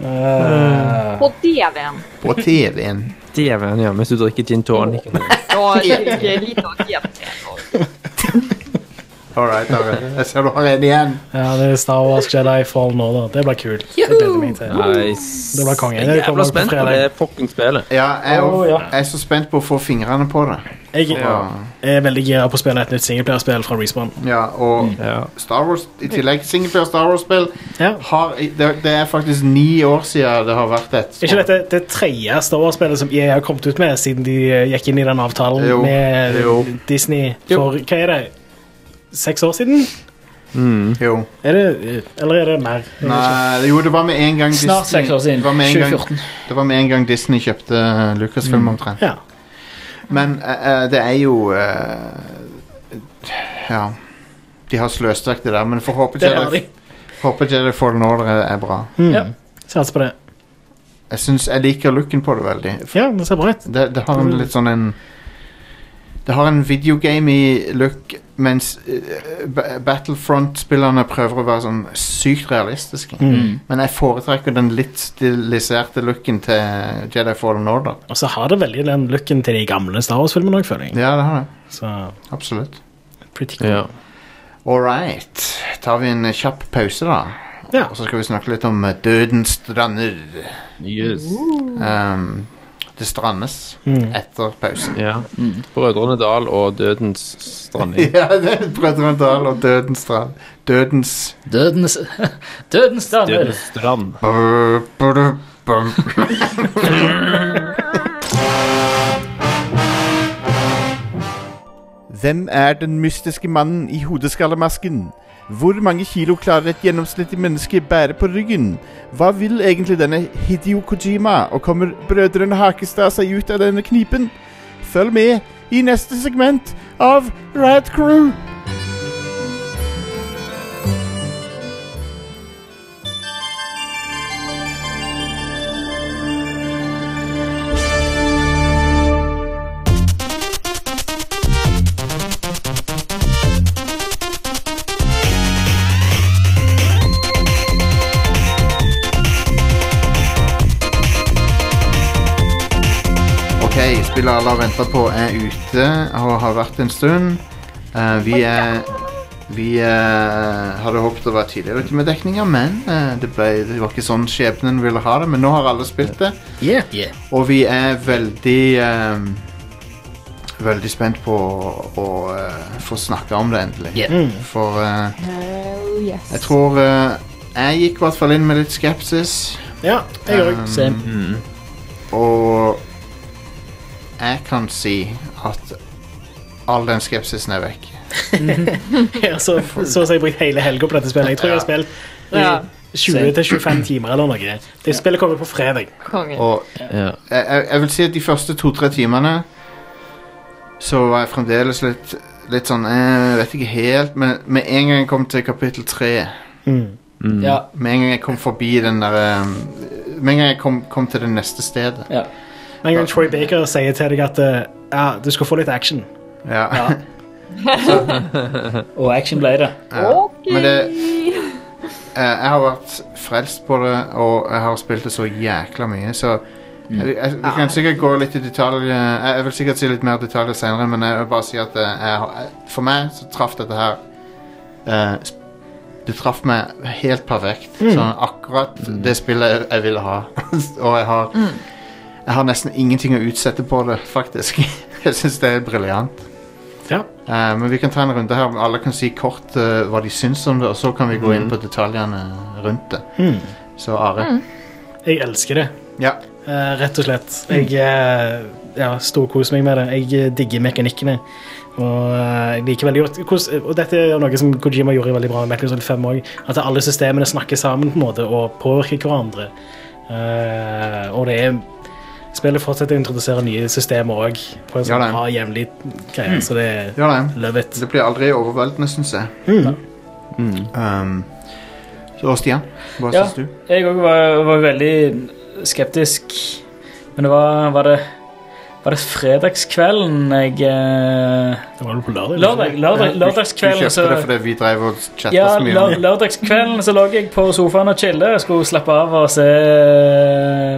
Uh, På TV-en. på TV-en. TV-en, ja. Mens du drikker gin tonic. Ikke litt av TV. All right, all right. Jeg ser du har en igjen. ja, det er Star Wars Jedi Fallen Order. Det blir kult. Det gleder meg til. Nice. Det blir konge. Jeg er jævla spent på fredag. det fuckings spillet. Ja, jeg, Å, ja. jeg er så spent på å få fingrene på det. Jeg Og, er veldig gira på å spille et nytt singleplayerspill fra Respawn. ja, og Ja. Star Wars, i tillegg singleplayer Star Wars-spill, Ja. det, det er faktisk ni år siden det har vært et. Ikke dette det tredje Star Wars-spillet som jeg har kommet ut med siden de gikk inn i den avtalen Jo, med jo. Disney for Hva er det? Seks år siden? Mm. Jo. Er det, eller er det mer? Jeg. Nei, jo, det var med en gang Disney, Snart seks år siden. Det var med en gang, 2014. det var med en gang Disney kjøpte Lucasfilm omtrent. Ja. Men eh, eh, det er jo eh, Ja. De har sløst vekk det der, men får håpe Det har de. Jedi, håper Jedi Fallen Order er, er bra. Mm. Ja. Satser på det. Jeg synes, jeg liker looken på det veldig. Ja, det ser bra ut. Det, det har en litt sånn en Det har en videogame-look, mens eh, Battlefront-spillerne prøver å være sånn sykt realistiske. Mm. Men jeg foretrekker den litt stiliserte looken til Jedi Fallen Order. Og så har det veldig den looken til de gamle Star Wars-filmene òg, føler jeg. Ja, det har det. Så Absolutt. pretty cool. Ja. All right. Tar vi en kjapp pause, da? Ja. Og så skal vi snakke litt om Dødens strander. Yes. Um, det strandes Mm. etter pausen. Ja. Brødrene Dal og Dødens stranding. (laughs) ja, det er Brødrene Dal og Dødens strand. Dødens Dødens (laughs) Dødens damer. Dødens strand. Brr, brr. (laughs) Hvem er den mystiske mannen i hodeskallemasken? Hvor mange kilo klarer et gjennomsnittlig menneske bære på ryggen? Hva vil egentlig denne Hideo Kojima, og kommer brødrene Hakestad seg ut av denne knipen? Følg med i neste segment av Rad Crew. Ventet på er ute og har vært en stund. Uh, vi er Vi uh, hadde håpet å være tidligere ute med dekninga, men uh, det, ble, det var ikke sånn skjebnen ville ha det. Men nå har alle spilt det, Yeah. Yeah. og vi er veldig eh, Veldig spent på å uh, få snakke om det endelig. Yeah. For eh, yes. jeg tror Jeg gikk i hvert fall inn med litt skepsis. Ja, jeg òg. Um, Same. Og jeg kan si at all den skepsisen er vekk. (laughs) Ja, så, så har jeg brukt hele helga på dette spillet. Jeg tror jeg har spilt Ja. 20-25 timer eller noe. Det spillet kommer på fredag. Og Ja. jeg, jeg, vil si at de første to-tre timene så var jeg fremdeles litt, litt sånn eh, Jeg vet ikke helt, men med en gang jeg kom til kapittel tre Mm. Mm. Ja. Med en gang jeg kom forbi den der eh, Med en gang jeg kom, kom til det neste stedet. ja. En gang Troy Baker sier til deg at eh, ja, du skal få litt action. Ja. Ja. (laughs) Og action ble det. Ja. Okay. Men det eh, Jeg har vært frelst på det, og jeg har spilt det så jækla mye, så Mm. jeg, jeg, Vi kan sikkert gå litt i detalj eh, Jeg, jeg vil sikkert si litt mer detaljer senere, men jeg vil bare si at jeg, for meg så traff dette her eh, Det traff meg helt perfekt. Sånn akkurat det spillet jeg, jeg ville ha. (laughs) og jeg har Jeg har nesten ingenting å utsette på det, faktisk. (laughs) jeg syns det er briljant. Ja. Uh, men vi kan ta en runde her. Alle kan si kort uh, hva de syns om det, og så kan vi gå inn på detaljene rundt det. Mm. Så Are. Jeg elsker det. Ja. Uh, rett og slett. Jeg uh, ja, storkoser meg med det. Jeg digger mekanikkene. Og jeg liker veldig godt Og dette er noe som Kojima gjorde veldig bra med Metal Solid 5 òg. At alle systemene snakker sammen på en måte og påvirker hverandre. Eh, og det er Spillet fortsetter å introdusere nye systemer òg, på en Ja, sånn bra, jevnlig greie. Så det er Ja, det. love it. Det blir aldri overveldende, syns jeg. Mm. Um, så Stian, hva Ja. syns du? Jeg òg var, var veldig skeptisk. Men det var Var det, var det fredagskvelden jeg eh, Det var vel på lørdag? Lørdag, lørdag, Du lørdagskvelden kjøpte det fordi vi drev og chatta Ja, så mye. lør, lørdagskvelden så lå jeg på sofaen og chille. Jeg skulle slappe av og se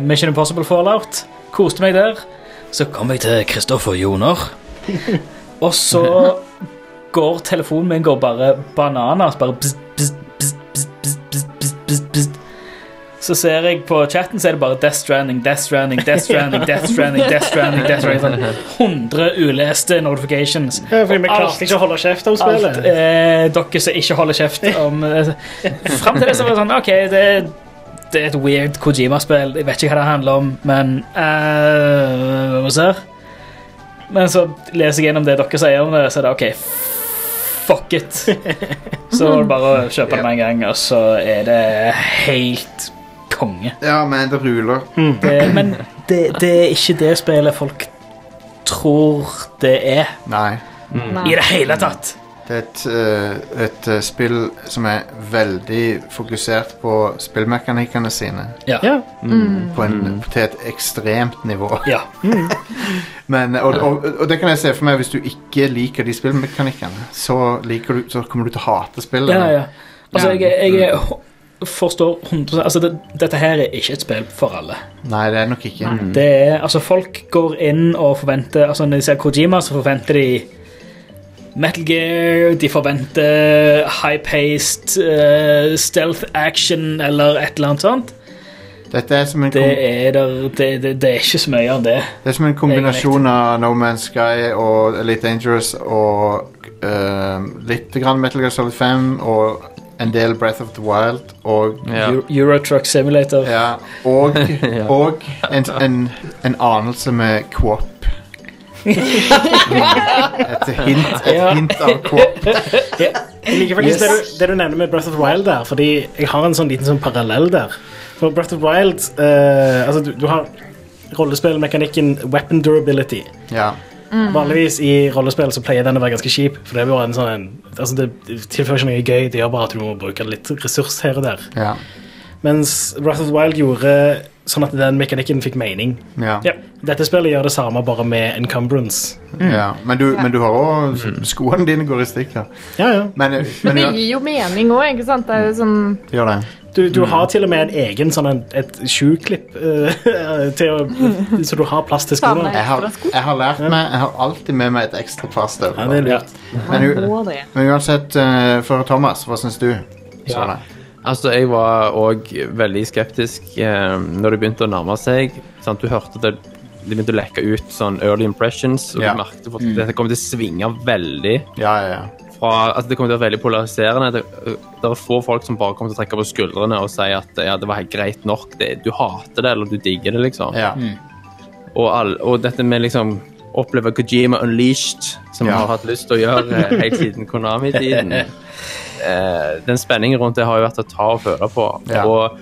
Mission Impossible Fallout. Koste meg der. Så kom jeg til Kristoffer Joner. (laughs) Og så går telefonen min går bare bananas. Bare så ser jeg på chatten, så er det bare Death Stranding, Death Stranding, Death Stranding, Death Stranding, Death Stranding, Death Stranding, sånn 100 uleste notifications. Ja, fordi vi klarte ikke å holde kjeft om spillet. Alt, eh, dere som ikke holder kjeft om (laughs) Fram til det så var det sånn OK, det er det er et weird Kojima-spill. Jeg vet ikke hva det handler om, men uh, Vi ser. Men så leser jeg gjennom det dere sier om det, så er det OK. Fuck it. (laughs) Så er det bare å kjøpe det med en gang, og så er det helt konge. Ja, men det ruler. Det, men det, det er ikke det spillet folk tror det er Nei. Nei. i det hele tatt. Det er et, eh, et eh, spill som er veldig fokusert på spillmekanikkene sine. Ja. Ja. På en, Til et ekstremt nivå. ja. (laughs) Men, og, og, og det kan jeg se for meg hvis du ikke liker de spillmekanikkene, så, liker du, så kommer du til å hate spillet. Ja, ja. Altså, jeg, jeg er- forstår 100 Altså, det, dette her er ikke et spill for alle. Nei, det er nok ikke. Det er, altså, folk går inn og forventer Altså, når de ser Kojima, så forventer de Metal Gear, de forventer high-paced uh, stealth action eller et eller annet sånt. Dette er som en, Det er, der, det, det, det er ikke så mye av det. det er som en kombinasjon av No Man's Sky og Elite Dangerous og uh, litt grann Metal Gear Solid 5 og en del Breath of the Wild og Ja. Euro- Euro Truck Simulator. Ja, og, (laughs) og en, en, en anelse med Quop. Et hint, et Ja. hint av Kåp Jeg liker faktisk det, du, det du nevner med Breath of the Wild der, fordi jeg har en sånn liten sånn parallell der. For Breath of the Wild eh, Altså, du, du har rollespillmekanikken weapon durability. Ja. Vanligvis i rollespill så pleier den å være ganske kjip, for det er bare en sånn en, Altså, det tilfører ikke noe gøy, det gjør bare at du må bruke litt ressurs her og der. Ja. Mens Breath of the Wild gjorde sånn at den mekanikken fikk mening. ja. Ja. Dette spillet gjør det samme, bare med encumbrance. ja. Men, du, men du har òg Skoene dine går i stykker. Ja, ja. Men, Men men det gir jo mening òg, ikke sant? Det er jo sånn gjør det. Du, du har til og med en egen sånn en, et sjuklipp eh, (laughs) så du har plass til skoene. Jeg har, jeg har lært meg Jeg har alltid med meg et ekstra par Ja, er støvler. lurt. Men, uansett, uh, for Thomas, hva syns du? Så Ja. det. Altså, jeg var òg veldig skeptisk eh, når det begynte å nærme seg. Sant? Du hørte det, det begynte å lekke ut sånn early impressions, og Ja. du merket at dette kommer til å svinge veldig. Ja, ja, ja. Fra, altså, det kommer til å være veldig polariserende. Det, det er få folk som bare kommer til å trekke på skuldrene og si at ja, det var helt greit nok. Det, du hater det, eller du digger det, liksom. ja. Og, all, og dette med liksom oppleve Kojima Unleashed, som Ja. har hatt lyst til å gjøre eh, helt siden Konami-tiden. (laughs) Eh, den spenningen rundt det har jo vært å ta og føle på. Ja. Og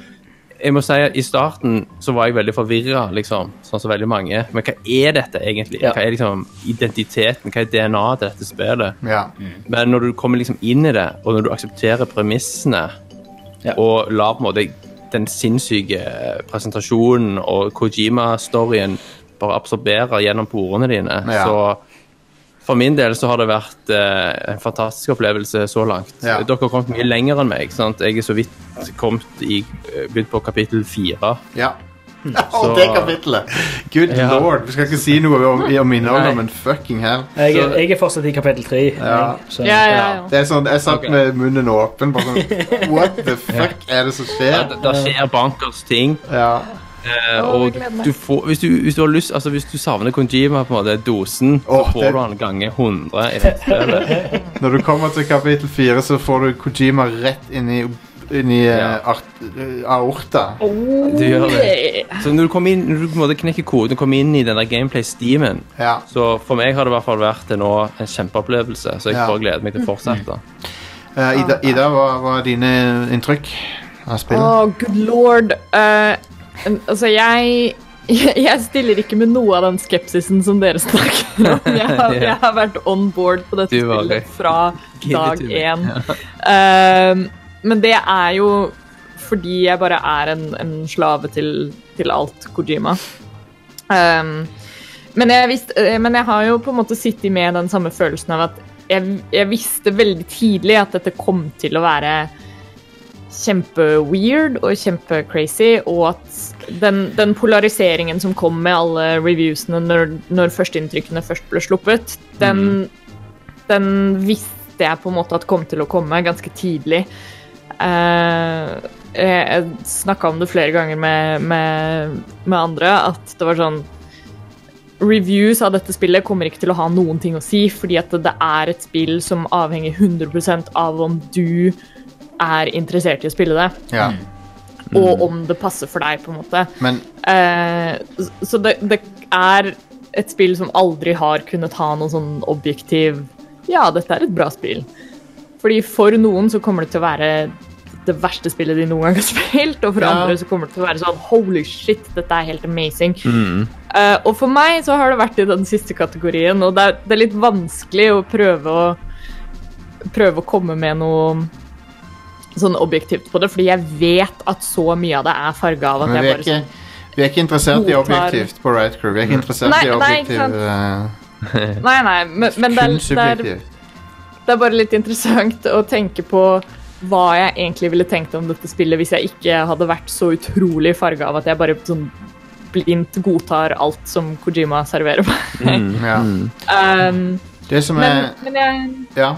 jeg må si at I starten så var jeg veldig forvirra, liksom, sånn som veldig mange. Men hva er dette egentlig? Ja. Hva er liksom identiteten? Hva er DNA-et til dette spillet? ja. Men når du kommer liksom inn i det, og når du aksepterer premissene, og lar på en måte den sinnssyke presentasjonen og Kojima-storyen bare absorbere gjennom porene dine, så for min del så har det vært eh, en fantastisk opplevelse så langt. Ja. Dere har kommet mye lenger enn meg. sant? Jeg er så vidt kommet i, eh, begynt på kapittel fire. ja. (laughs) Så- Og det kapittelet! Good Ja. lord! Vi skal ikke si noe om, om innholdet, men fucking hell. Jeg, Så- jeg er fortsatt i kapittel tre. Ja. Så- Ja, ja, ja. Det er sånn, Jeg satt Ok. med munnen åpen. Bare sånn (laughs) What the fuck er det som Ja, skjer? det, det skjer bankers ting. Ja. Eh, og du får, hvis, du, hvis du har lyst Altså hvis du savner Kojima, på en måte, dosen, oh, så får det- du han ganger 100 i dette spillet. (laughs) Når du kommer til kapittel 4, så får du Kojima rett inn i, inn i Ja. eh, art, eh, aorta. Du gjør det. Så når du kommer inn, når du på en måte knekker koden og kommer inn i den der gameplay-steamen, Ja. så for meg har det i hvert fall vært nå en kjempeopplevelse. Så jeg Ja. bare gleder meg til å fortsette. Uh, Ida, Ida hva, hva er dine inntrykk av spillet? Oh, good lord. Eh, Altså, jeg (laughs) jeg stiller ikke med noe av den skepsisen som dere snakker om. (laughs) Jeg har, jeg har vært on board på dette spillet fra dag én. Uh, men det er jo fordi jeg bare er en, en slave til, til alt Kojima. Um, men, jeg visste, eh, men jeg har jo på en måte sittet med den samme følelsen av at jeg, jeg visste veldig tidlig at dette kom til å være kjempeweird og kjempecrazy, og at den, den polariseringen som kom med alle reviewsene når, når førsteinntrykkene først ble sluppet, den, den visste jeg på en måte at kom til å komme ganske tidlig. Uh, jeg jeg snakka om det flere ganger med, med, med andre, at det var sånn Reviews av dette spillet kommer ikke til å ha noen ting å si, fordi at det er et spill som avhenger 100% av om du er interessert i å spille det, Ja. og om det passer for deg, på en måte. Men Eh, så det, det er et spill som aldri har kunnet ha noen sånn objektiv Ja, dette er et bra spill. Fordi for noen så kommer det til å være det verste spillet de noen gang har (laughs) spilt, og for Ja. andre så kommer det til å være sånn holy shit, dette er helt amazing. Mm. Eh, og for meg så har det vært i den siste kategorien, og det er, det er litt vanskelig å prøve å prøve å komme med noe sånn objektivt på det, fordi jeg vet at så mye av det er farga av at jeg bare ikke, sånn vi er ikke interessert i objektivt på Riot Crew. Vi er ikke interessert Nei, i nei, uh, Nei, nei, men, men det, er, det, er, det er bare litt interessant å tenke på hva jeg egentlig ville tenkt om dette spillet hvis jeg ikke hadde vært så utrolig farga av at jeg bare sånn blindt godtar alt som Kojima serverer meg. Mm. Ja. (laughs) Um, Det som men, er men jeg Ja.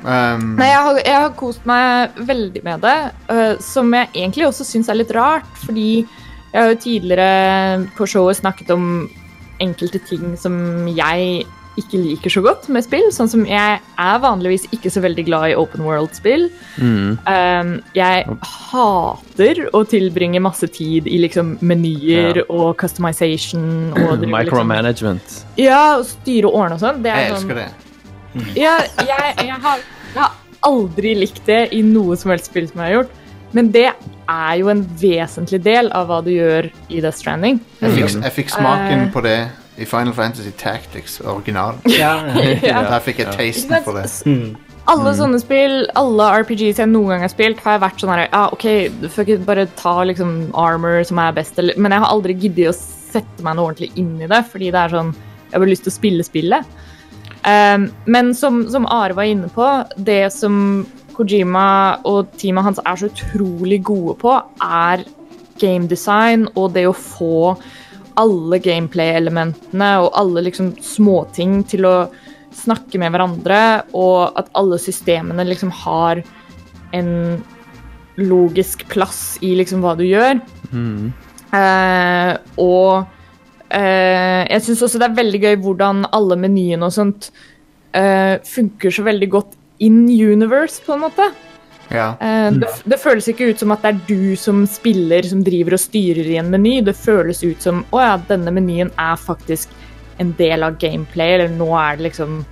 Um, Nei, jeg har, jeg har kost meg veldig med det, uh, som jeg egentlig også syns er litt rart, fordi jeg har jo tidligere på showet snakket om enkelte ting som jeg ikke liker så godt med spill, sånn som jeg er vanligvis ikke så veldig glad i open world-spill. Mm. Um, jeg hater å tilbringe masse tid i liksom menyer Ja. og customization og drive liksom, Micromanagement. Ja, og styre og ordne og sånn. Jeg elsker jeg sånn det. Ja, jeg, jeg, har, jeg har aldri likt det i noe som helst spill som jeg har gjort. Men det er jo en vesentlig del av hva du gjør i Death Stranding. Jeg fikk, jeg fikk smaken Eh. på det i Final Fantasy Tactics original. (laughs) Ja, Ja. Der fikk jeg tasten for det. Mm. Alle sånne spill, alle RPGs jeg noen gang har spilt, har jeg vært sånn her Ja, OK, du får ikke bare ta liksom armor som er best, eller Men jeg har aldri giddet å sette meg noe ordentlig inn i det, fordi det er sånn Jeg har bare lyst til å spille spillet. Um, men som, som Are var inne på, det som Kojima og teamet hans er så utrolig gode på, er game design og det å få alle gameplay-elementene og alle liksom småting til å snakke med hverandre, og at alle systemene liksom har en logisk plass i liksom hva du gjør. Mm. Eh, og jeg syns også det er veldig gøy hvordan alle menyene og sånt eh, funker så veldig godt in universe, på en måte. Ja. Eh, det, det føles ikke ut som at det er du som spiller som driver og styrer i en meny. Det føles ut som å ja, denne menyen er faktisk en del av gameplay, eller nå er det liksom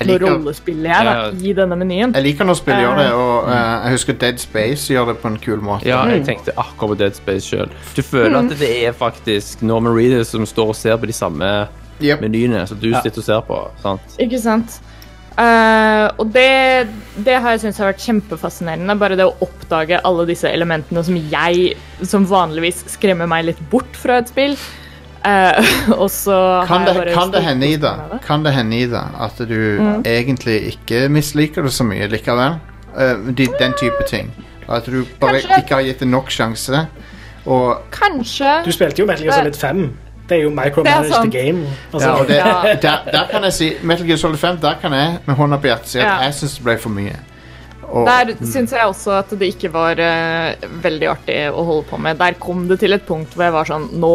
liker, rollespillet jeg da, Ja. i denne menyen. jeg liker når spill gjør det, og uh, jeg husker Dead Space gjør det på en kul måte. Ja, jeg tenkte akkurat på Dead Space sjøl. Du føler at det er faktisk Norman Reedus som står og ser på de samme Yep. menyene som du sitter og ser på. sant? Ikke sant? Uh, og det, det har jeg syntes har vært kjempefascinerende. Bare det å oppdage alle disse elementene som jeg, som vanligvis skremmer meg litt bort fra et spill. Eh, (laughs) og så Kan det, kan det hende, Ida, det. kan det hende, Ida, at du Mm. egentlig ikke misliker det så mye likevel? Uh, de, den type ting. At du bare Kanskje. ikke har gitt det nok sjanse. Og, Kanskje. Du spilte jo Metal Gear Solid 5. Det er jo micromanage the game. Altså, ja, og det, Ja. der, der kan jeg si Metal Gear Solid 5, der kan jeg med hånda på hjertet si at Ja. jeg syns det ble for mye. Og, Der syns jeg også at det ikke var uh, veldig artig å holde på med. Der kom det til et punkt hvor jeg var sånn Nå,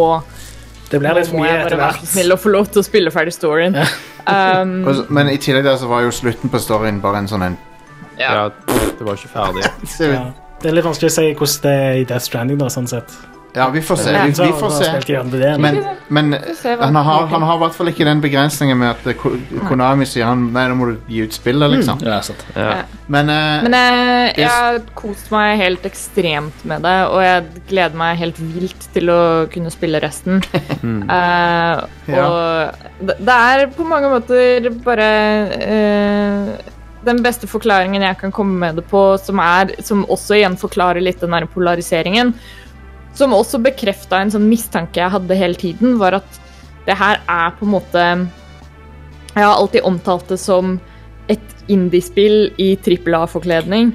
det blir litt for mye etter hvert. snill å få lov til å spille ferdig storyen. (laughs) Um, men i tillegg der så var jo slutten på storyen bare en sånn en Ja, Det var ikke ferdig. (laughs) Ja. Det er litt vanskelig å si hvordan det er i Death Stranding, da, sånn sett. Ja, vi får se. Vi, vi får se. Men, men han har, han har i hvert fall ikke den begrensningen med at eh, Ko- Konami sier han, Nei, nå må du gi ut spillet, liksom. Ja, sant. Ja. Men, eh, Men jeg, jeg har kost meg helt ekstremt med det, og jeg gleder meg helt vilt til å kunne spille resten. (laughs) Eh, og det, det er på mange måter bare eh, den beste forklaringen jeg kan komme med det på, som, er, som også igjen forklarer litt den der polariseringen, som også bekrefta en sånn mistanke jeg hadde hele tiden, var at det her er på en måte Jeg har alltid omtalt det som et indiespill i trippel A-forkledning.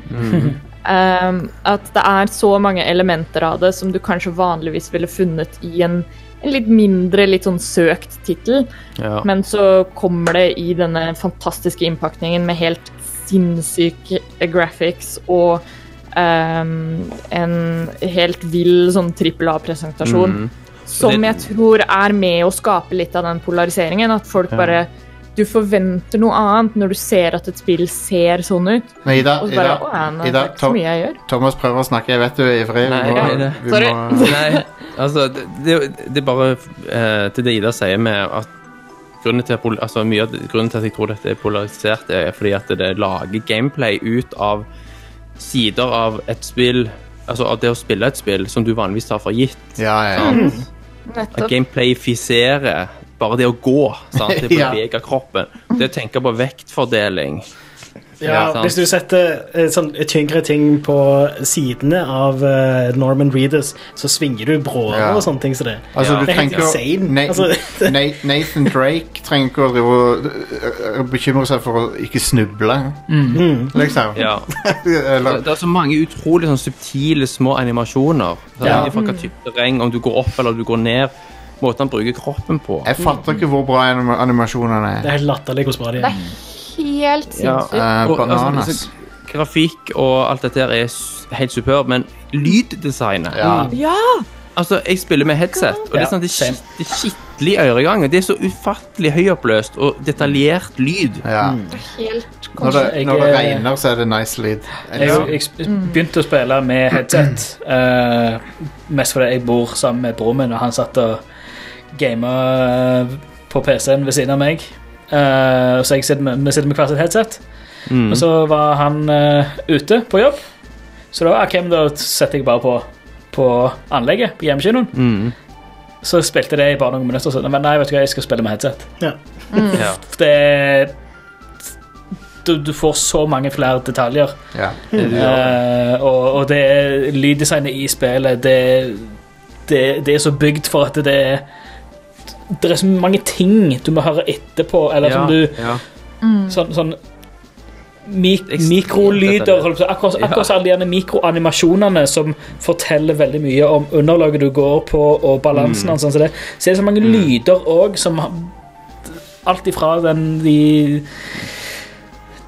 Um, at det er så mange elementer av det som du kanskje vanligvis ville funnet i en, en litt mindre, litt sånn søkt tittel. Ja. Men så kommer det i denne fantastiske innpakningen med helt sinnssyke graphics og en helt vill sånn trippel A-presentasjon. Mm. Som Det- jeg tror er med å skape litt av den polariseringen. At folk Ja. bare Du forventer noe annet når du ser at et spill ser sånn ut. men Ida, Og så bare Ida, Å nei, Ida det ikke så Tom, mye jeg gjør. Thomas prøver å snakke. Jeg vet du er ivrig. Nei, må- det. Sorry. må- (laughs) Nei, altså det, er bare eh, til det Ida sier med at grunnen til, at altså, mye av grunnen til at jeg tror dette er polarisert, er fordi at det lager gameplay ut av sider av et spill Altså av det å spille et spill som du vanligvis tar for gitt. Ja, ja. At Nettopp. gameplayfiserer bare det å gå. Sant? Det å (laughs) Ja. bevege kroppen. Det å tenke på vektfordeling. Ja, hvis du setter eh, sånn tyngre ting på sidene av uh, Norman Readers, så svinger du bråere Ja. og sånne ting som det. Altså, Ja. du Det er helt insane. Na- Altså- Na- Nathan Drake trenger ikke å drive øh, bekymre seg for å ikke snuble, Mm. liksom. Ja. (laughs) Eller, Det er så mange utrolig sånn subtile små animasjoner. Så Ja. Fra hva type terreng, om du går opp eller du går ned. Måten han bruker kroppen på. jeg fatter ikke hvor bra anim animasjonene Det er. er helt latterlig hvor bra de er. Helt Ja. sinnssykt. bananas. Og, altså, grafikk og alt dette her er helt superb, men lyddesignet Ja. Ja! Altså, jeg spiller med headset, og det er sånn det skit- det skikkelig øregang. Det er så ufattelig høyoppløst og detaljert lyd. ja. Helt Når, det, når det eh, regner, så er det nice lyd. Jeg, jeg jeg begynte å spille med headset. uh, mest fordi jeg bor sammen med broren min, og han satt og gama på PC-en ved siden av meg. Eh, så jeg sitter med, vi sitter med hver sitt headset. Mm. Og så var han uh, ute på jobb. Så da, okay, da setter jeg bare på, på anlegget på hjemmekinoen. Mm. Så spilte det i bare noen minutter. Så, men nei, vet du hva, jeg skal spille med headset. Ja. For det du, du får så mange flere detaljer. Ja. Eh, og, og det er lyddesignet i spillet det, det, det er så bygd for at det er Det er så mange ting du må høre etterpå, eller som du ja. Sånn, sånn mik Mikrolyder, akkurat, akkurat, Ja. akkurat alle de mikroanimasjonene som forteller veldig mye om underlaget du går på, og balansen Mm. og sånn så, det. Så er det så mange lyder òg som Alt ifra den de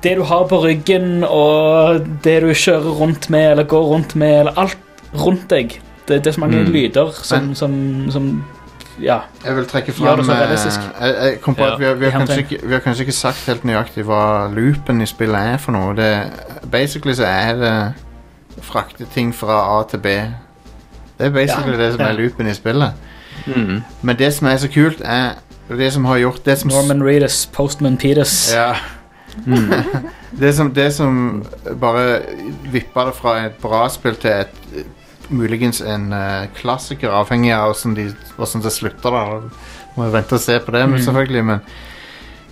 Det du har på ryggen, og det du kjører rundt med, eller går rundt med, eller alt rundt deg. Det, det er så mange Mm. lyder som, som, som Ja. Jeg vil trekke Gjør fram det så eh, realistisk. jeg, jeg kom på Ja. at vi har, vi, har kanskje ikke, vi har kanskje ikke sagt helt nøyaktig hva loopen i spillet er for noe. Det, basically så er det frakte ting fra A til B. Det er basically det som Ja. er loopen i spillet. Mm. Men det som er så kult, er det som har gjort det som Norman Reedus, Postman Peters. Ja. (laughs) det, som, det som bare vippa det fra et bra spill til et muligens en uh, klassiker, avhengig av hvordan, de, hvordan det slutter. da Må jo vente og se på det, men Mm. selvfølgelig. Men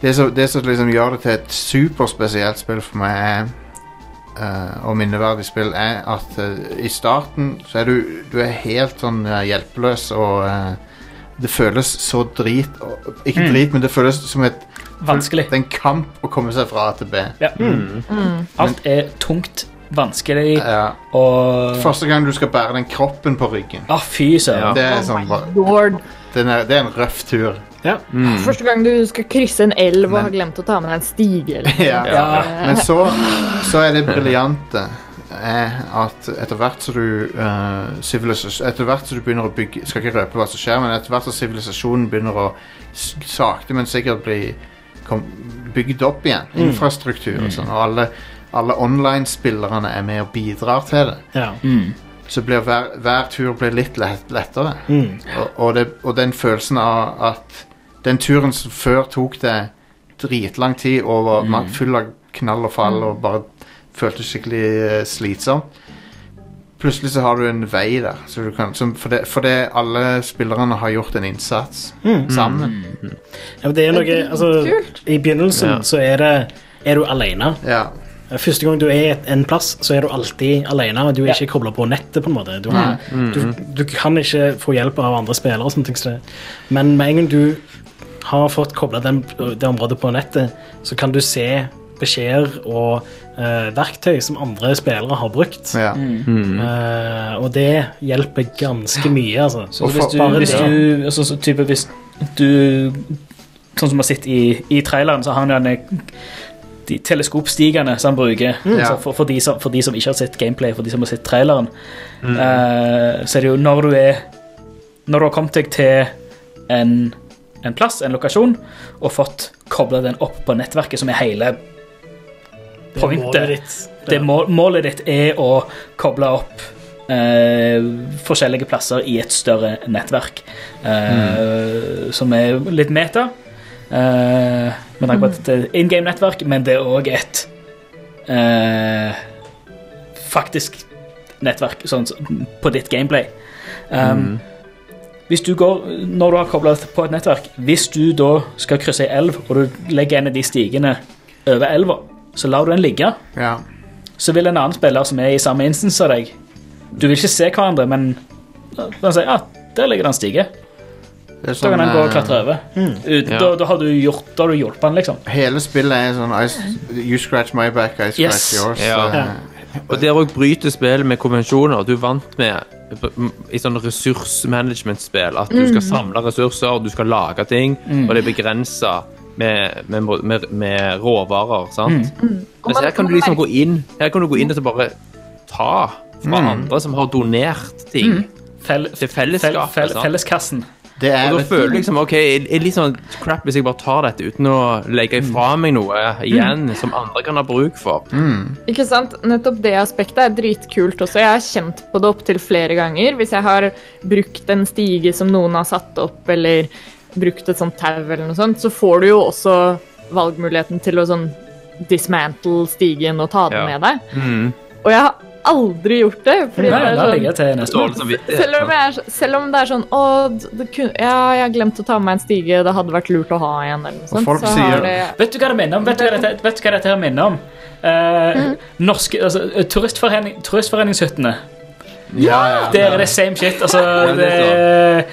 det som, det som liksom gjør det til et superspesielt spill for meg, er eh, og minneverdig spill, er at uh, i starten så er du, du er helt sånn hjelpeløs og det føles så drit Ikke Mm. drit, men det føles som et Vanskelig. det er en kamp å komme seg fra A til B. Ja. Mm. Alt er tungt, vanskelig Ja. og Første gang du skal bære den kroppen på ryggen. Å, fy søren. Ja. Det er, Oh sånn, lord. den er, det er en røff tur. Mm. Første gang du skal krysse en elv og Men- har glemt å ta med deg en stige. Eller. (laughs) Ja. Ja. Men så, så er det briljante er at etter hvert som du eh, sivilisas- Etter hvert som du begynner å bygge Skal ikke røpe hva som skjer, men etter hvert som sivilisasjonen begynner å s- sakte, men sikkert bli kom, bygd opp igjen, infrastruktur og sånn, og alle, alle online-spillerne er med og bidrar til det, Ja. Mm. så blir hver, hver tur blir litt lett, lettere. Og, og, det, og den følelsen av at den turen som før tok det dritlang tid og var mm. full av knall og fall og bare føltes skikkelig slitsom slitsomt. Plutselig så har du en vei der, så du kan, som, fordi, det alle spillerne har gjort en innsats sammen. Ja, men det er noe, altså. I begynnelsen Ja. så er, det, er du alene. Ja. Første gang du er en plass, så er du alltid alene. og Du er Ja. ikke kobla på nettet. på en måte. Du, har, du, du kan ikke få hjelp av andre spillere. og sånne ting. Men med en gang du har fått kobla det området på nettet, så kan du se beskjeder og uh, verktøy som andre spillere har brukt. ja. Eh, og det hjelper ganske mye, altså. Så hvis du, hvis du altså, så type, hvis du Sånn som vi har sett i, i traileren, så har han jo denne de teleskopstigene som han bruker. Mm. Altså for, for, de som, for de som ikke har sett gameplay, for de som har sett traileren, eh, så er det jo når du er Når du har kommet deg til en, en plass, en lokasjon, og fått kobla den opp på nettverket, som er hele Det er målet pointet. ditt. Det mål, målet ditt er å koble opp Uh, forskjellige plasser i et større nettverk, eh, som er litt meta. Eh, på at det er in game-nettverk, men det er òg et uh, faktisk nettverk sånn, på ditt gameplay. Um, Hvis du går, Når du har kobla på et nettverk, hvis du da skal krysse ei elv, og du legger en av de stigene over elva, så lar du den ligge ja. så vil en annen spiller som er i samme instance av deg Du vil ikke se hverandre, men han sier ja, der ligger det en stige. Det er Da kan han gå og eh, klatre over. Ut, Ja. da, da har du gjort Da har du hjulpet han, liksom. Hele spillet er sånn I, You scratch my back, I scratch Yes. yours. Ja. Ja. Og der òg bryter spillet med konvensjoner. Du er vant med i sånn ressursmanagement-spill at du skal samle ressurser, du skal lage ting, og det er begrensa med, med, med, med råvarer. sant? Mens her kan du liksom gå inn Her kan du gå inn og så bare ta fra andre som har donert ting Fell, til fell, fellesskapet. fell, sant? felleskassen. Det er Og da føler du liksom OK, det er litt sånn crap hvis jeg bare tar dette uten å legge ifra meg noe igjen som andre kan ha bruk for. Ikke sant? Nettopp det aspektet er dritkult også. Jeg har kjent på det opptil flere ganger. Hvis jeg har brukt en stige som noen har satt opp, eller brukt et sånt tau eller noe sånt, så får du jo også valgmuligheten til å sånn dismantle stigen og ta den Ja. med deg. Og jeg har aldri gjort det. Fordi Nei, det er sånn, til neste år. samvittighet. selv, om jeg er, selv om det er sånn Å, ja, jeg har glemt å ta med meg en stige, det hadde vært lurt å ha en, eller noe sånt. folk så sier- har det Vet du hva det minner om? Vet du hva dette, vet du hva dette her minner om? Eh, norske, altså, turistforening, Turistforeningshyttene. ja, ja. Det er det same shit. Altså, det det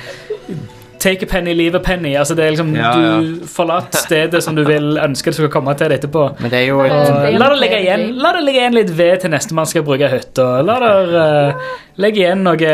Take a penny, leave a penny. Altså, det er liksom, Ja, Du forlater stedet som du vil ønske du skal komme til det etterpå. Men det er jo et, Det La en det ligge igjen, la det ligge igjen litt ved til neste man skal bruke hytta. La det uh, legge igjen noe,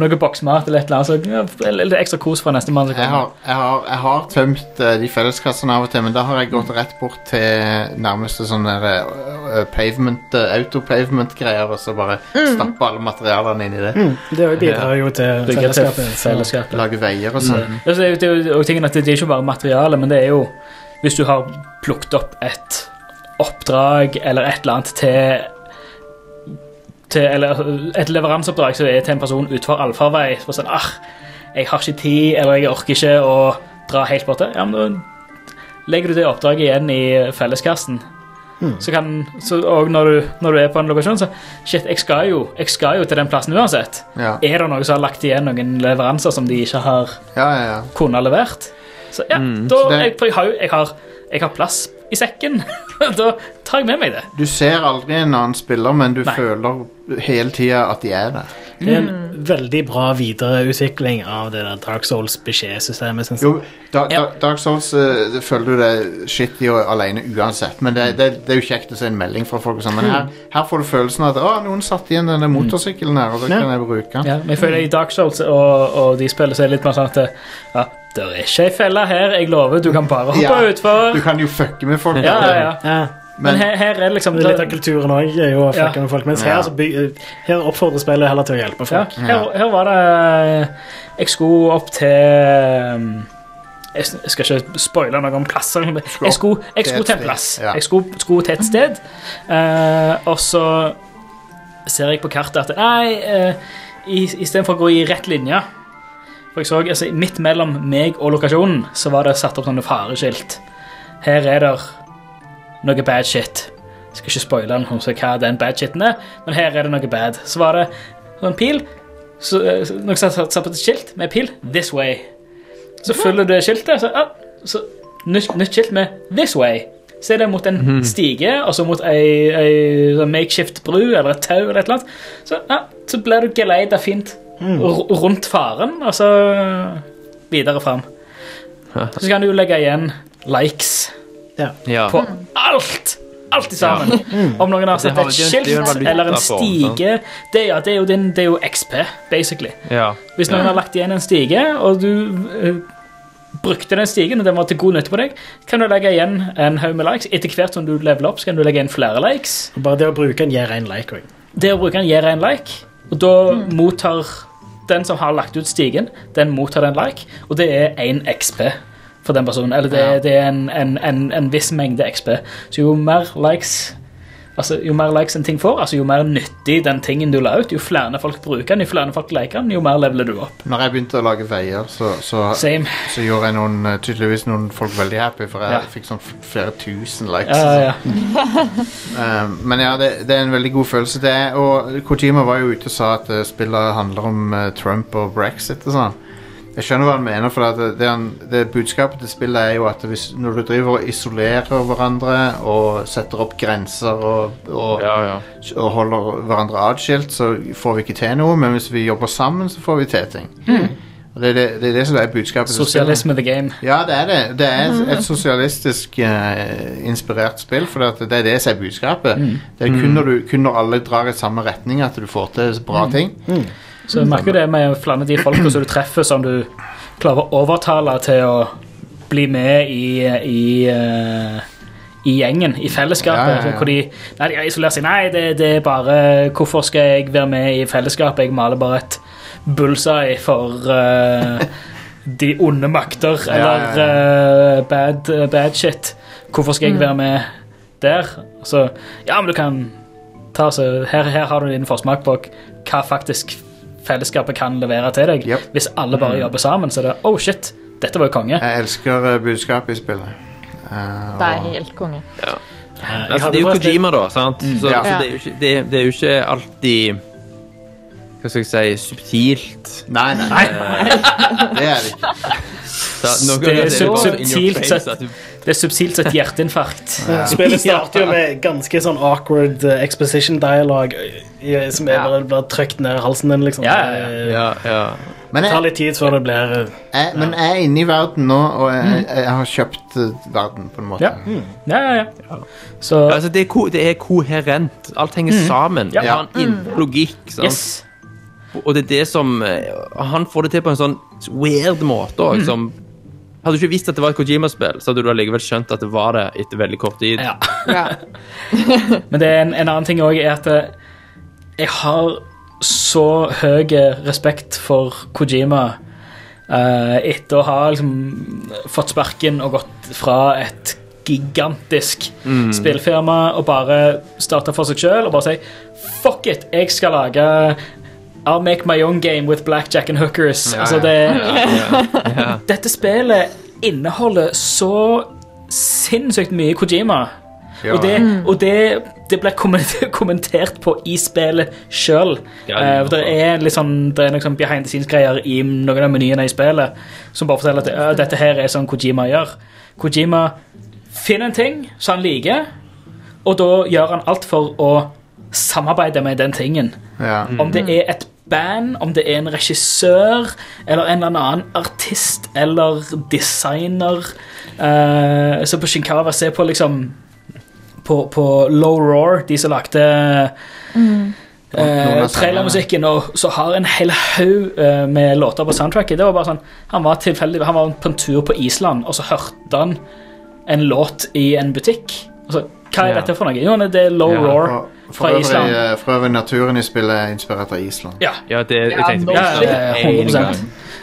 noe boksmat eller et eller annet. Så, litt ekstra kos fra neste mann. som jeg, har, jeg, har, jeg har tømt uh, de felleskassene av og til, men da har jeg gått rett bort til nærmeste sånn der, uh, pavement, uh, autopavement-greier, og så bare stappe alle materialene inn i det. Det bidrar jo til fellesskapet. fellesskapet. Lage veier og sånn. Altså, Det er det er tingen at det er ikke bare materiale, men det er jo Hvis du har plukket opp et oppdrag eller et eller annet til til, eller et leveranseoppdrag som er til en person utenfor allfarvei. Så sånn, ah, jeg har ikke tid, eller jeg orker ikke å dra helt bort der.' Ja, men da legger du det oppdraget igjen i felleskassen. Så kan, så, og når du, når du er på en lokasjon, så Shit, jeg skal jo, jeg skal jo til den plassen uansett. Ja. Er det noen som har lagt igjen noen leveranser som de ikke har Ja, ja, ja. kunne levert? Så ja, da, Så det- jeg, jeg, har jeg, har, jeg har plass i sekken. (laughs) da tar jeg med meg det. Du ser aldri en annen spiller, men du Nei. føler hele tida at de er der. Det er en veldig bra videreutvikling av det der Dark Souls-beskjedsystemet. Jo, da, da, Dark Souls uh, føler du deg shitty og alene uansett, men det, det, det er jo kjekt å se en melding fra folk sånn. Men her, her får du følelsen av at å, noen satt igjen denne motorsykkelen her, og da Ja. kan jeg bruke den. Ja, men jeg føler I Dark Souls og, og de spiller så er det litt mer sånn at ja, det er ikke ei felle her, jeg lover. Du kan bare hoppe Ja, utfor. Du kan jo fucke med folk. Ja, ja, ja. Ja, Men Men her, her er liksom det Litt av kulturen òg er jo å fucke Ja. med folk. Mens her, så by, her oppfordrer spillet heller til å hjelpe ja, folk. her, her var det Jeg skulle opp til um, Jeg skal ikke spoile noe om plasser. men Jeg skulle, jeg skulle til en plass. Jeg skulle, skulle til et sted. Uh, og så ser jeg på kartet at Nei, uh, istedenfor å gå i rett linje For jeg så, altså, Midt mellom meg og lokasjonen så var det satt opp sånne fareskilt. Her er det noe bad shit. Jeg skal ikke spoile hva den bad shiten er, men her er det noe bad. Så var det sånn pil, så, eh, satt, satt på et skilt med pil 'This way'. Så følger du det skiltet, så, ah, så nytt, nytt skilt med 'This way'. Så er det mot en stige, og så mot ei, ei sånn makeshift bru eller et tau eller et eller annet. Så, ja, så blir du geleida fint r- rundt faren, og så videre fram. Så kan du legge igjen likes Ja. på alt! Alt i sammen. Om noen har sett et skilt er eller en stige det, ja, det, er jo din, det er jo XP, basically. ja. Hvis noen har lagt igjen en stige, og du uh, brukte den stigen, og den var til god nytte på deg, kan du legge igjen en haug med likes. Etter hvert som du leveler opp, så kan du legge inn flere likes. Bare det å bruke en gir en like òg. Det å bruke en gir en like, og da mottar den som har lagt ut stigen, den mottar en like, og det er én XP for den personen. Eller det, Ja. det er en, en, en, en viss mengde XP. Så jo mer likes Altså, Jo mer likes en ting får, altså jo mer nyttig den tingen du la ut, jo flere folk bruker den, jo flere folk liker den, jo mer leveler du opp. Når jeg begynte å lage veier, så, så, så gjorde jeg noen, eh, tydeligvis noen folk veldig happy, for jeg Ja. fikk sånn flere tusen likes. Ja, ja. (laughs) Eh, men ja, det, det er en veldig god følelse. Det er, og Kojima var jo ute og sa at eh, spillet handler om Trump og brexit og sånn. Jeg skjønner hva han mener, for det, det, han, det budskapet til spillet er jo at hvis, når du driver og isolerer hverandre og setter opp grenser og, og, ja, ja. og holder hverandre atskilt, så får vi ikke til noe, men hvis vi jobber sammen, så får vi til ting. Og det, er det, det er det som er budskapet. Sosialisme the game. Ja, det er det. Det er et, et sosialistisk uh, inspirert spill, for det er det som er budskapet. Det er kun når, du, kun når alle drar i samme retning at du får til bra ting. Så jeg merker det med flere av de folka som du treffer, som du klarer å overtale til å bli med i, i, eh, i gjengen, i fellesskapet. Ja, ja, ja. Hvor de, nei, de har isolert seg. Nei, det, det er bare Hvorfor skal jeg være med i fellesskapet? Jeg maler bare et bullseye for uh, de onde makter, Ja, eller ja, eh, bad, bad shit. Hvorfor skal jeg være med der? Så ja, men du kan ta så her, her har du din forsmak på hva faktisk fellesskapet kan levere til deg. Yep. Hvis alle bare jobber sammen, så er det oh shit, dette var jo konge. Jeg elsker eh, budskapet i spillet. Uh, Det er helt konge. Altså, det er jo Kojima, da. Sant? Så, Ja. altså, det, er jo ikke, det, det er jo ikke alltid Hva skal jeg si subtilt. Nei, nei, nei. det er det ikke. (laughs) Det er subtilt sett. Det er subtilt sett et hjerteinfarkt. Spillet starter jo med ganske sånn awkward eh, exposition dialogue som er bare, bare trykt ned halsen din, liksom. Ja, ja, Det Ja, ja. Men tar litt tid før det blir eh, jeg, men jeg er inne i verden nå, og jeg, jeg har kjøpt eh, verden, på en måte. Ja. Ja, ja, ja. Så Altså, det, er ko det er koherent. Alt henger sammen. Ja. Det har en logikk. Sant? yes. Og det er det som Han får det til på en sånn weird måte òg, som Hadde du ikke visst at det var et Kojima-spill, så hadde du allikevel skjønt at det var det etter veldig kort tid. Ja. (laughs) Ja. (laughs) Men det er en, en annen ting òg, er at eh, jeg har så høy respekt for Kojima uh, etter å ha liksom fått sparken og gått fra et gigantisk spillfirma og bare starte for seg sjøl og bare si Fuck it, jeg skal lage I'll make my own game with blackjack and hookers. Ja, altså det Ja. Dette spillet inneholder så sinnssykt mye Kojima. Ja. Og, det, og det, det ble (laughs) kommentert, på i spillet sjøl. Ja, det er litt sånn, det er noen sånn behind the scenes-greier i noen av menyene i spillet som bare forteller at «Ja, dette her er sånn Kojima gjør. Kojima finner en ting som han liker, og da gjør han alt for å samarbeide med den tingen. Ja. Om det er et band, om det er en regissør eller en eller annen artist eller designer. Uh, så på Shinkawa se på liksom på, på Low Roar, de som lagde mm. uh, trailermusikken, og så har en hel haug eh, med låter på soundtracket. Det var bare sånn, Han var tilfeldig, han var på en tur på Island, og så hørte han en låt i en butikk. Og så, Hva er Ja. dette for noe? Jo, det er Low Ja, Roar fra Island. eh, for øvrig, naturen i spillet er inspirert av Island. Ja, Ja, det, jeg tenkte nå Ja, ja, ja, ja, 100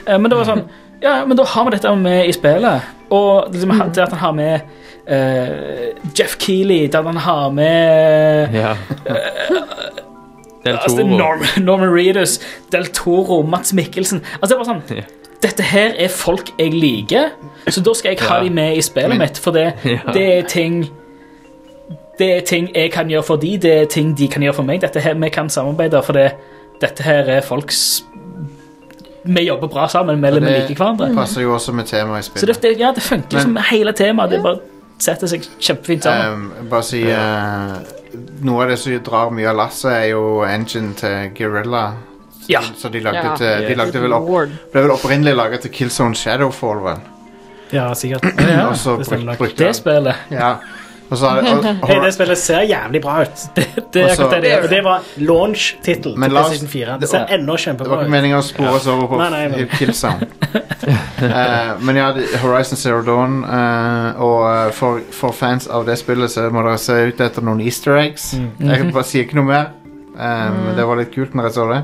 Eh, Men det var sånn Ja, men da har vi dette med i spillet. Og liksom, det at han har med eh, Jeff Keeley, det at han har med Ja. Del altså, Toro. Norm, Norman Reedus, Del Toro, Mats Mikkelsen Altså, det er bare sånn Ja. Dette her er folk jeg liker, så da skal jeg ha Ja. dem med i spillet mitt, for det, Ja. det er ting Det er ting jeg kan gjøre for de, det er ting de kan gjøre for meg. Dette her, Vi kan samarbeide, for det, dette her er folks Vi jobber bra sammen, vi, vi liker hverandre. Det passer jo også med temaet i Så det, spillet. det, ja, det funker Men- som hele temaet. Det bare setter seg kjempefint sammen. Um, bare si eh, Noe av det som drar mye av lasset, er jo engine til Guerrilla. Ja. Så de lagde, Ja. til, de lagde vel opp, Lord. ble vel opprinnelig laget til Killzone Shadowfall, vel. Ja, sikkert. (clears throat) og så det stemmer bruk, nok. brukte Det spillet. Ja. Hey, det spillet ser jævlig bra ut. (laughs) Det det, Også- det det det var launch-tittel til PlayStation 4. det ser enda kjempebra ut det var ikke meningen å spore oss over på Nei, nei, men- Killzone. (laughs) Eh, men ja, Horizon Zero Dawn uh, Og eh, for, for fans av det spillet Så må dere se ut etter noen easter eggs Mm. Jeg kan bare si ikke noe mer eh, Men det var litt kult når jeg så det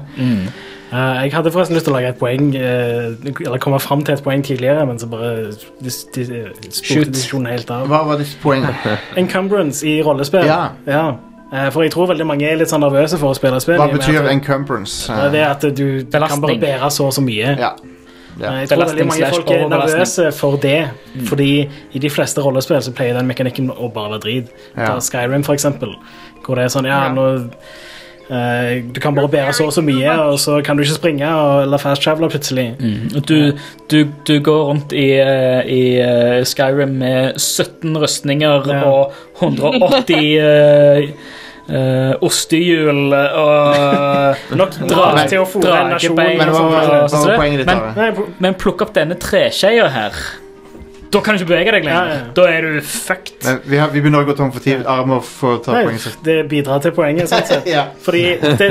Eh, jeg hadde forresten lyst til å lage et poeng, uh, eller komme fram til et poeng tidligere, men så bare dis, dis, Shoot. spurte diskusjonen helt av. Hva var ditt poeng? (laughs) Encumbrance i rollespill. Ja. Ja. Uh, for jeg tror veldig mange er litt sånn nervøse for å spille spill. Hva betyr at- encumbrance? Det er at du kan bare bære så og så mye. Ja, ja. Eh, Jeg tror veldig mange folk er nervøse for det, fordi i de fleste rollespill så pleier den mekanikken å bare være drit. Ja. Ta Skyrim, for eksempel, hvor det er sånn Ja, Ja. nå eh, Du kan bare bære så og så mye, og så kan du ikke springe og, eller fast travele plutselig. Mm. Du, du, du går rundt i, eh, i eh, Skyrim med 17 rustninger Ja. og 180 uh, ostehjul og Nok (laughs) Dra- til å fòre en nasjon. dragebein Men hva og var, sånt. hva så var det- poenget ditt? men-? Nei, po- Men plukk opp denne treskeia her. Da kan du ikke bevege deg lenger. Ja, ja. Da er du fucked. Men vi, har, vi begynner å gå tom for tid Armer for å ta nei, poenget sitt det bidrar til poenget. Sånn sett. (laughs) Ja, Fordi det,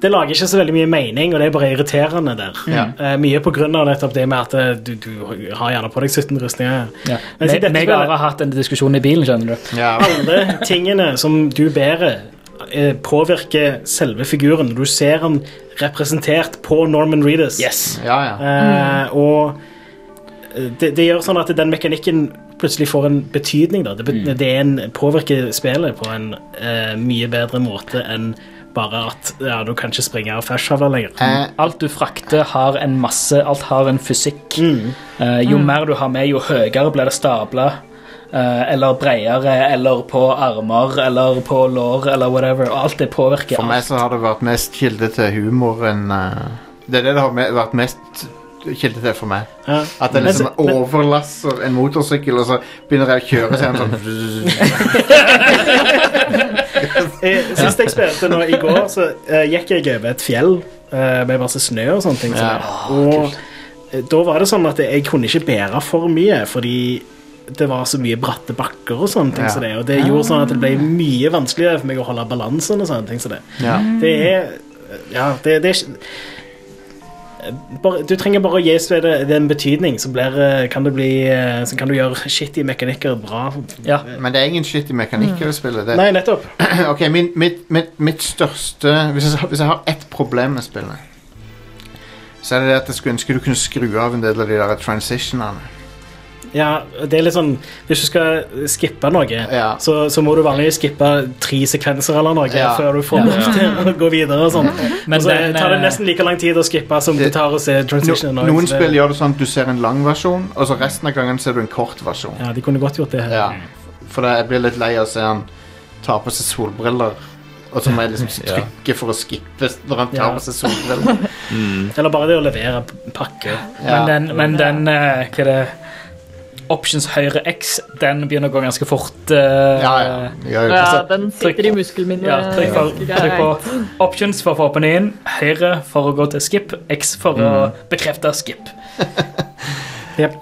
det lager ikke så veldig mye mening, og det er bare irriterende der. Ja. Uh, mye på grunn av nettopp det med at eh, du, du har gjerne på deg 17 rustninger. Ja. Men si Meg og har hatt en diskusjon i bilen, skjønner du. ja. Alle tingene som du bærer, eh, påvirker selve figuren. Du ser han representert på Norman Reedus. Yes. ja, ja. Uh, og det, det gjør sånn at den mekanikken plutselig får en betydning. Da. Det, mm. det er en, påvirker spillet på en uh, mye bedre måte enn bare at ja, du kan ikke springe av fashioner lenger. Mm. Alt du frakter, har en masse Alt har en fysikk. Mm. Uh, jo mer du har med, jo høyere blir det stabla. Uh, eller bredere, eller på armer, eller på lår, eller whatever. Alt det påvirker. For meg så har det vært mest kilde til humor enn eh, Det er det det har vært mest kilde til for meg. Ja. At jeg liksom men- overlasser en motorsykkel, og så begynner jeg å kjøre, så er den sånn (laughs) Eh, Sist jeg spilte nå i går, så uh, gikk jeg over et fjell uh, med masse snø og sånne ting. Ja. Så og da var det sånn at jeg kunne ikke bære for mye, fordi det var så mye bratte bakker og sånne ting. Ja. som det, og det gjorde sånn at det ble mye vanskeligere for meg å holde balansen og sånne ting. som det. ja. Det er Ja, det, det er ikke bare, du trenger bare å gi spillet den betydning, så, blir, eh, kan det bli, eh, så kan du gjøre shitty mekanikker bra. Ja. Men det er ingen shitty mekanikker i spillet. Det, Nei, nettopp. (clears throat) ok, min, mitt, mitt, mitt største hvis jeg, hvis jeg har ett problem med spillet, så er det det at jeg skulle ønske du kunne skru av en del av de der transitionene. Ja, det er litt sånn Hvis du skal skippe noe, Ja. så, så må du vanligvis skippe tre sekvenser eller noe Ja. før du får Ja. lov til å gå videre. og sånn. Men så den, tar det eh, nesten like lang tid å skippe som det Det- tar å se transition. No, noen spill gjør det sånn at du ser en lang versjon, og så resten av gangen ser du en kort versjon. Ja, de kunne godt gjort det her. Ja. For jeg blir litt lei av å se han ta på seg solbriller, og så må jeg liksom (laughs) Ja. trykke for å skippe når han tar på seg solbriller. (laughs) Eller bare det å levere pakke. Ja. Men den, men den eh, Hva er det Options høyre X, den begynner å gå ganske fort. Uh, Ja, ja. Ja, Ja, den sitter i muskelminnet. Ja, trykk, for, trykk på options for å få opp den inn, høyre for å gå til skip, X for å bekrefte skip. (laughs)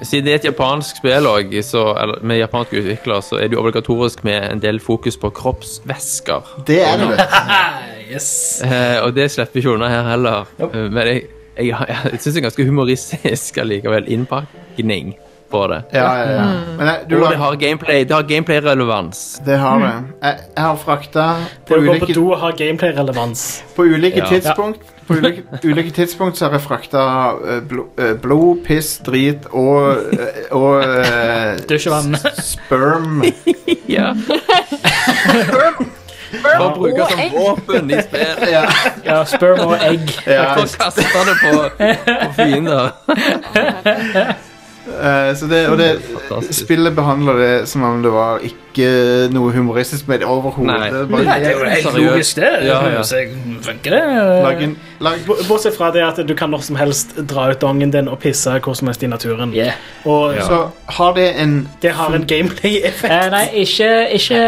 Siden det er et japansk spill også, så, med japansk utvikler, så er det jo obligatorisk med en del fokus på kroppsvæsker. det er det. (laughs) Yes. Eh, og det slipper ikke unna her heller. Eh, Men jeg, jeg, jeg syns det er ganske humoristisk allikevel innpakning på det. Ja, ja, ja. Men jeg, du, Og det har gameplay-relevans. gameplay-relevans. det har det. Jeg, jeg har frakta på Det å gå på ulike, do har gameplay-relevans. på ulike Ja. tidspunkt På ulike, ulike tidspunkt så har jeg frakta eh, blo, eh, blod, piss, drit og, eh, og (laughs) Dusjevann. sperm (laughs) Ja. sperm. bruke Og som egg. våpen i. (laughs) Ja, Ja, sperm og egg. ja. For å kaste det på, på fiender. Eh, så det, og det spillet behandler det som om det var ikke noe humoristisk med det overhodet. Nei. Det Nei, det er jo helt logisk, det. Ja, ja. Funker det. Lag lag, Bortsett fra det at du kan når som helst dra ut dongen din og pisse hvor som helst i naturen. Yeah. Og Så har det en det har en gameplay-effekt. Eh, nei, ikke, ikke,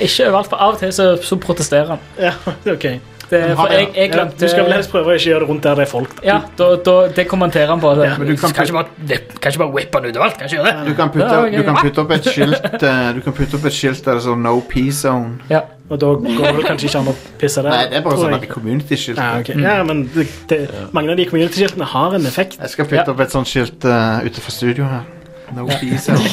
ikke overalt, for av og til så, så protesterer han. Ja, (laughs) ok. Det, for jeg, jeg glemte du skal vel helst prøve å ikke gjøre det rundt der det er folk. Ja, da, da, det kommenterer han på. Det. men du kan kan, ikke bare, det, kan ikke bare whippe han ut overalt. Kan ikke gjøre det. Du kan, putte, du kan putte opp et skilt eh, Du kan putte opp et skilt der det står 'No pee zone'. Ja. Og da går det kanskje ikke an å pisse der. Nei, det er bare sånn at community-skilt. ja, okay. ja, men det, det, mange av de community-skiltene har en effekt. Jeg skal putte opp et sånt skilt uh, utenfor studio her. No.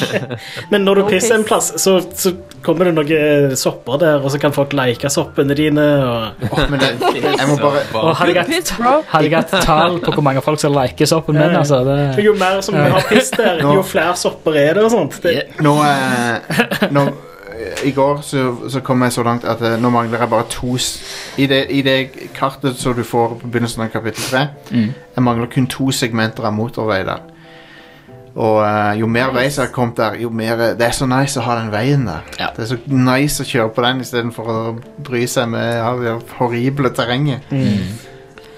(laughs) Men når du No pisser en plass, så, så kommer det noen sopper der, og så kan folk like soppene dine. Og... oh, men det, (laughs) jeg må bare Og hadde jeg hatt jeg hatt tall på hvor mange folk som liker soppen min, altså det, Jo mer som har piss der, jo flere sopper er det. og sånt. Det, Nå, eh, nå I går så, så kom jeg så langt at eh, nå mangler jeg bare to I det, i det kartet som du får på begynnelsen av kapittel 3 Mm. Jeg mangler kun to segmenter av motorvei der. Og uh, jo mer vei som har kommet der, jo mer Det er så nice å ha den veien der. Ja. Det er så nice å kjøre på den istedenfor å bry seg med ja, det horrible terrenget.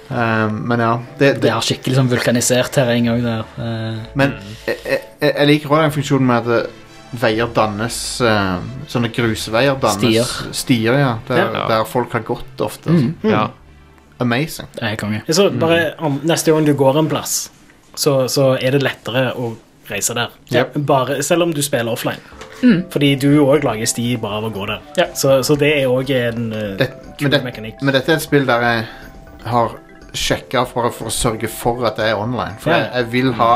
Um, men ja, det, det det, er skikkelig sånn vulkanisert terreng òg der. Uh, Men jeg, jeg, jeg liker også den funksjonen med at eh, veier dannes uh, Sånne grusveier dannes Stier. Stier, ja. Der, Ja. der folk har gått ofte. Mm. Ja. Amazing. det er konge. så bare om, Neste gang du går en plass, så, så er det lettere å reise der. Yep. Bare, selv om du spiller offline. Fordi du òg lager sti bare av å gå der. Ja. Så, så det er òg en uh, Det, kul men, det, mekanikk. men dette er et spill der jeg har sjekka for, for å sørge for at det er online. For Ja. jeg, jeg vil ha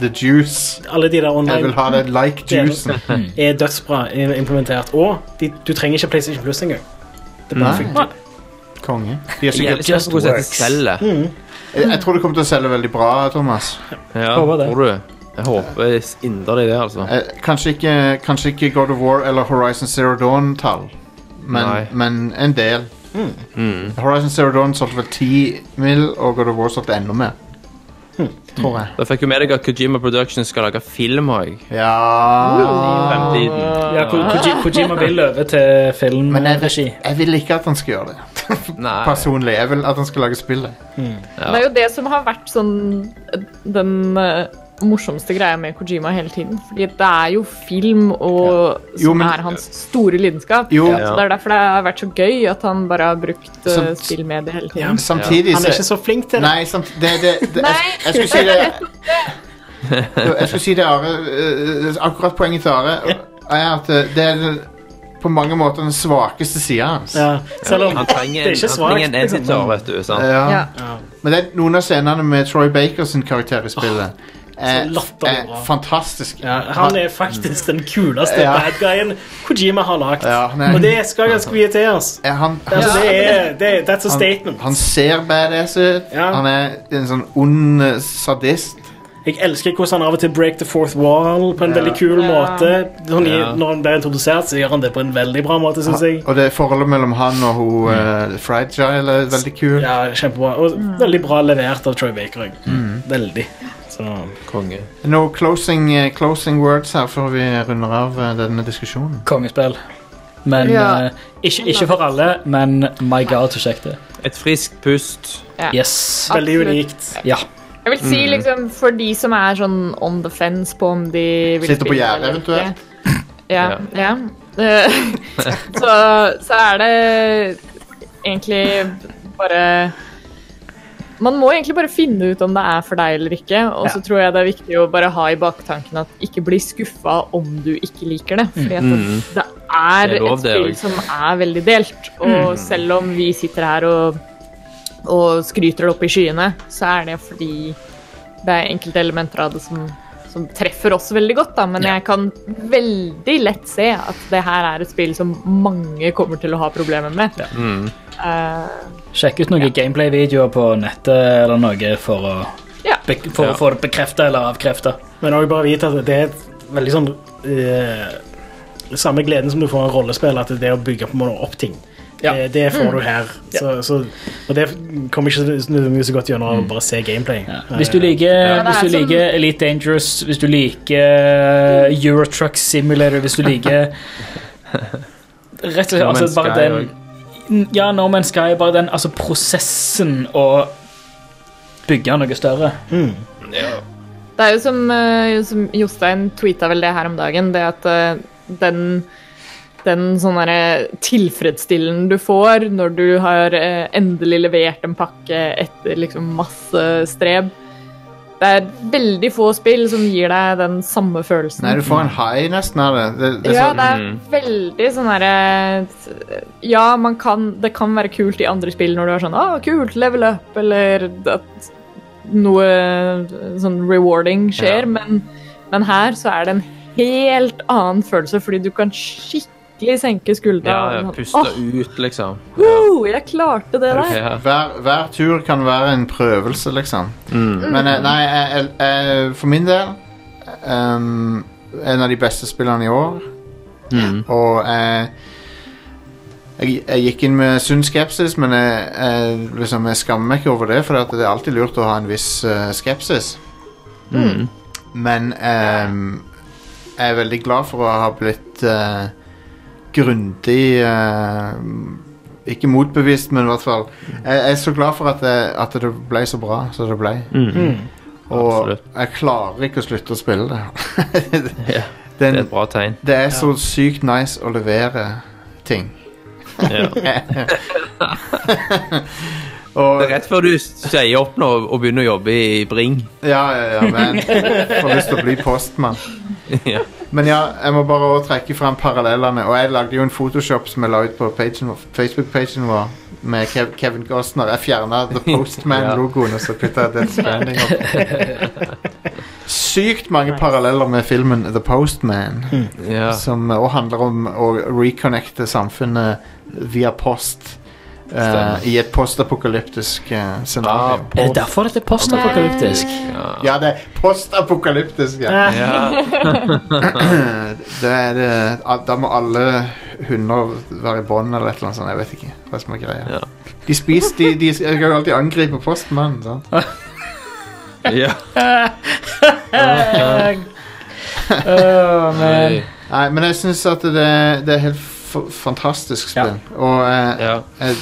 the juice. Alle de der Jeg vil ha det like juicen. (laughs) er dødsbra implementert. Og de, du trenger ikke PlayStation Plus engang. Det bare funker. Konge. De har sikkert, ja, Just works. Mm. jeg, jeg tror det kommer til å selge veldig bra, Thomas. Ja, det. tror du? Jeg håper inderlig det, altså. Eh, kanskje, ikke, kanskje ikke God of War eller Horizon Zero Dawn-tall, men, Nei. men en del. Mm. Horizon Zero Dawn solgte vel 10 mil, og God of War solgte enda mer. Tror jeg. Da fikk jo med deg at Kojima Productions skal lage film òg. Ja Fremtiden. Ja, Ko- Koji- Kojima vil over til Men jeg, filmregi. jeg vil ikke at han skal gjøre det. (laughs) Nei. Personlig. Jeg vil at han skal lage spillet. Det er jo det som har vært sånn den eh, morsomste greia med Kojima hele tiden. Fordi det er jo film og, Jo, som men- er hans store lidenskap. Jo, Så det er derfor det har vært så gøy at han bare har brukt uh, Som- spillmediet hele Ja, tiden. samtidig Han er ikke så flink til det. Nei, samt, det, det, det, jeg, Nei. jeg skulle si det Jeg skulle si det, Are. eh, Akkurat poenget til Are er at eh, det er på mange måter den svakeste sida hans. Ja, selv om Han trenger det er ikke svakt. han trenger en liksom. editor, vet du. Sant? Ja. Ja. Ja. Men det er noen av scenene med Troy Bakers karakter i spillet er, så latterlig er fantastisk. Ja, han er faktisk den kuleste Ja. bad guyen Kojima har lagd. Ja, er- Og det skal ganske mye til. Altså. Er han, han, Altså, det er, det, that's a han, statement. han ser badass ut. Ja. Han er en sånn ond eh, sadist. Jeg elsker hvordan han av og til break the fourth wall på en veldig kul Ja. måte. Sånn, Ja. Når han blir introdusert, så gjør han det på en veldig bra måte, syns jeg. Og det forholdet mellom han og hun uh, Fragile er veldig kul. Ja, kjempebra. Og veldig bra levert av Troy Baker òg. Veldig. Så Konge. No closing, eh, closing words her før vi runder av eh, denne diskusjonen. Kongespill. Men Ja. eh, ikke, ikke for alle, men my god, så kjekt det er. Et friskt pust. Ja. Yes. veldig Absolutt. unikt. Ja. Jeg vil si liksom for de som er sånn on the fence på om de vil Sitter på spille gjerdet, eller ikke. eventuelt. Ja. ja. Eh, (laughs) så, så er det egentlig bare Man må egentlig bare finne ut om det er for deg eller ikke. Og så Ja. tror jeg det er viktig å bare ha i baktanken at ikke bli skuffa om du ikke liker det. Fordi Mm. det er Det er lov, et det spill som er veldig delt. Og selv om vi sitter her og, og skryter det opp i skyene, så er det fordi det er enkelte elementer av det som, som treffer oss veldig godt. Da. Men jeg kan veldig lett se at det her er et spill som mange kommer til å ha problemer med. Mm. Uh, Sjekk ut noen gameplay-videoer på nettet eller noe for å, Ja. be for Ja. å få det bekrefta eller avkrefta. Men òg bare vite at det er et veldig sånn uh, Samme gleden som du får av rollespill, at det er å bygge på måte opp ting. Ja. Det, det får du her. Så, så, og det kommer ikke nødvendigvis så godt gjennom å bare se gameplay. Ja. Hvis du liker, hvis du som- liker Elite Dangerous, hvis du liker Eurotruck Simulator, hvis du liker Rett og slett altså, bare den Ja, No Man's Sky, bare den altså prosessen å bygge noe større. Det er jo som, eh, som Jostein tweeta vel det her om dagen, det at eh, den den sånn derre tilfredsstillen du får når du har eh, endelig levert en pakke etter liksom masse streb. Det er veldig få spill som gir deg den samme følelsen. Nei, du får en high nesten av det. det, det ja, sånn- det er veldig sånn herre Ja, man kan Det kan være kult i andre spill når du er sånn Å, kult, level up, eller at noe sånn rewarding skjer, men, men her så er det en helt annen følelse, fordi du kan skikkelig senke skuldra. Ja, ja, sånn, puste oh, ut, liksom. Uh, jeg klarte det der. Hver, hver tur kan være en prøvelse, liksom. Mm. Men eh, nei, jeg, jeg, jeg, for min del um, En av de beste spillene i år. Mm. Og jeg, jeg, jeg gikk inn med sunn skepsis, men jeg, jeg, liksom, jeg skammer meg ikke over det, for det er alltid lurt å ha en viss uh, skepsis. Mm. Men um, jeg er veldig glad for å ha blitt uh, grundig eh, Ikke motbevist, men i hvert fall Jeg, jeg er så glad for at det, at det ble så bra som det ble. Mm. Og Absolutt. jeg klarer ikke å slutte å spille det. (laughs) Ja, det er et bra tegn. det er så sykt nice å levere ting. (laughs) (laughs) Og, Det er rett før du sier opp nå og begynner å jobbe i Bring. ja, ja, ja, men får lyst til å bli postmann. (laughs) ja. Men ja, jeg må bare også trekke frem parallellene. Og jeg lagde jo en Photoshop som jeg la ut på Facebook-pagen vår med Kev Kevin Costner. Jeg fjerna The (laughs) Postman-logoen, og så putta jeg Death Stranding opp. (laughs) Sykt mange paralleller med filmen The Postman, ja. som også handler om å reconnecte samfunnet via post. Eh, Stemmer. I et postapokalyptisk uh, scenario. Ah, Er det derfor det er postapokalyptisk? Ja, det er postapokalyptisk, ja. Ja. (laughs) det er det Da må alle hunder være i bånd eller et eller annet sånt. Jeg vet ikke hva som er greia. Ja. De spiser De, de skal jo alltid angripe postmannen. sant? (laughs) ja. (laughs) Men Nei, men jeg syns at det, det er helt f fantastisk spill. Og eh, ja. eh,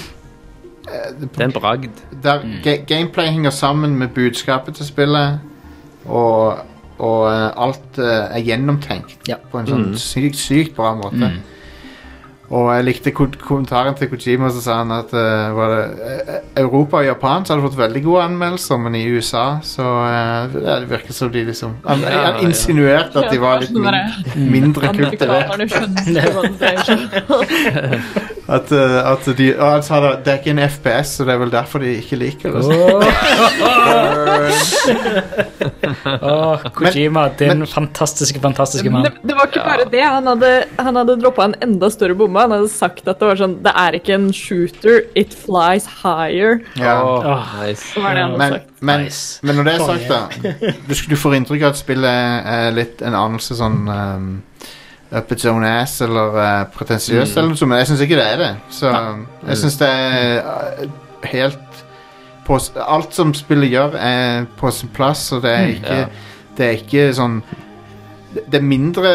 Det er en bragd. der, ga gameplay henger sammen med budskapet til spillet, og, og eh, alt uh, er gjennomtenkt Ja. på en sånn Mm. sykt, sykt bra måte. Og jeg likte ko kommentaren til Kojima, så sa han at eh, var det, eh, Europa og Japan så hadde fått veldig gode anmeldelser, men i USA så eh, det virker som de liksom Han, Ja, han insinuerte at de var litt min, mindre kulturelle. Amerikanerne skjønner hva (laughs) det dreier seg om. At, uh, at de, og han sa det, det er ikke en FPS, så det er vel derfor de ikke liker det. Åh, (laughs) Kojima, din fantastiske, fantastiske mann. Det, det var ikke bare det. Han hadde, han hadde droppa en enda større bombe. Han hadde sagt at det var sånn Det er ikke en shooter, it flies higher. Ja. Oh, nice. Det var det han hadde Men, sagt. men, Nice. men når det er sagt, da Du, du får inntrykk av at spillet er litt en anelse sånn um, Up its own ass eller uh, pretensiøst, eller noe sånt, men jeg syns ikke det er det. Så jeg syns det er uh, helt på, Alt som spillet gjør, er på sin plass, og det er ikke, Ja. det er ikke sånn Det det er mindre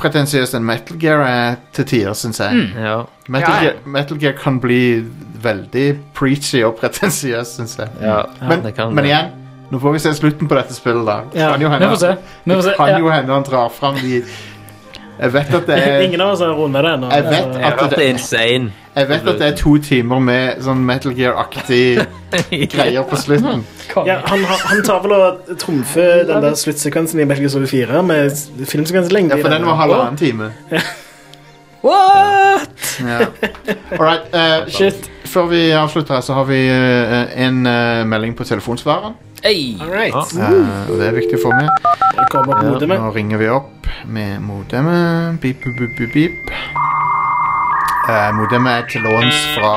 pretensiøst enn Metal Gear er til tider, syns jeg. Ja. Metal, Ja, ja. Gear, Metal Gear kan bli veldig preachy og pretensiøs, syns jeg. ja. Men, det kan men igjen, nå får vi se slutten på dette spillet. da Ja, Kan jo Vi får se. Vi får se. kan Ja. jo hende han drar fram de Jeg vet at det er Ingen av oss har runda det ennå. Jeg vet Jeg at det, insane. jeg vet at det er to timer med sånn Metal Gear-aktig (laughs) greier på slutten. Ja, han, har- han tar vel og trumfer den der sluttsekvensen i Metal Gear Solid 4 med s- filmsekvenslengde. Ja, i for den var halvannen time. (laughs) What? Ja. Alright, eh, shit. Før vi avslutter her, så har vi eh, en eh, melding på telefonsvareren. Hey. All right. Eh, det er viktig å få med. Det kommer opp Ja, modemet. nå ringer vi opp med modemet. Beep, beep, beep, beep, beep. Eh, modemet er til låns fra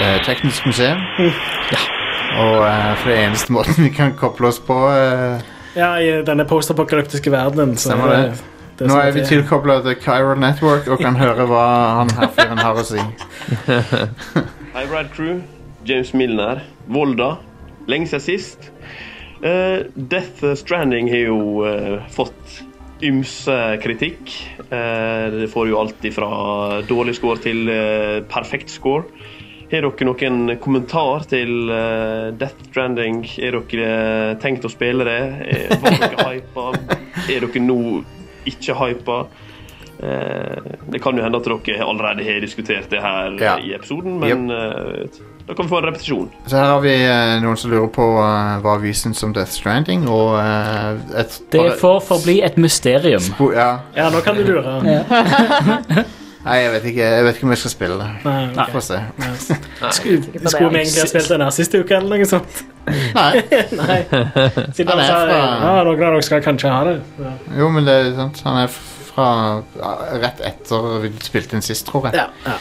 eh, Teknisk museum. Og eh, for det er eneste måten vi kan koble oss på. eh, Ja, i denne postapokalyptiske verdenen så Stemmer er det. det, Det Nå som er vi til. tilkobla til Chiral Network og kan (laughs) høre hva han her fyren har å si. Hei, Rad Crew. James Milner. Volda. Lenge siden sist. Uh, Death Stranding har jo uh, fått ymse kritikk. Uh, det får jo alt fra dårlig score til perfekt score. Har dere noen kommentar til Death Stranding? Er dere tenkt å spille det? Er, var dere (laughs) hypa? Er dere nå ikke hypa? Det kan jo hende at dere allerede har diskutert det her Ja. i episoden, men eh, da kan vi få en repetisjon. Så her har vi eh, noen som lurer på eh, hva vi syns om Death Stranding, og eh, et Det bare- får forbli et mysterium. Spo- Ja. Ja, nå kan du lure. (laughs) Nei, jeg vet, ikke, jeg vet ikke om jeg skal spille det. Nei, ok. Få se. (laughs) Skulle, skulle vi egentlig ha spilt den her siste uke, eller noe sånt? Nei. (laughs) Nei. Siden Han han er sa fra- ja, noen av dere skal kanskje ha det. Ja. Jo, men det er sant. Han er fra ja, rett etter vi spilte inn sist, tror jeg. Ja, ja.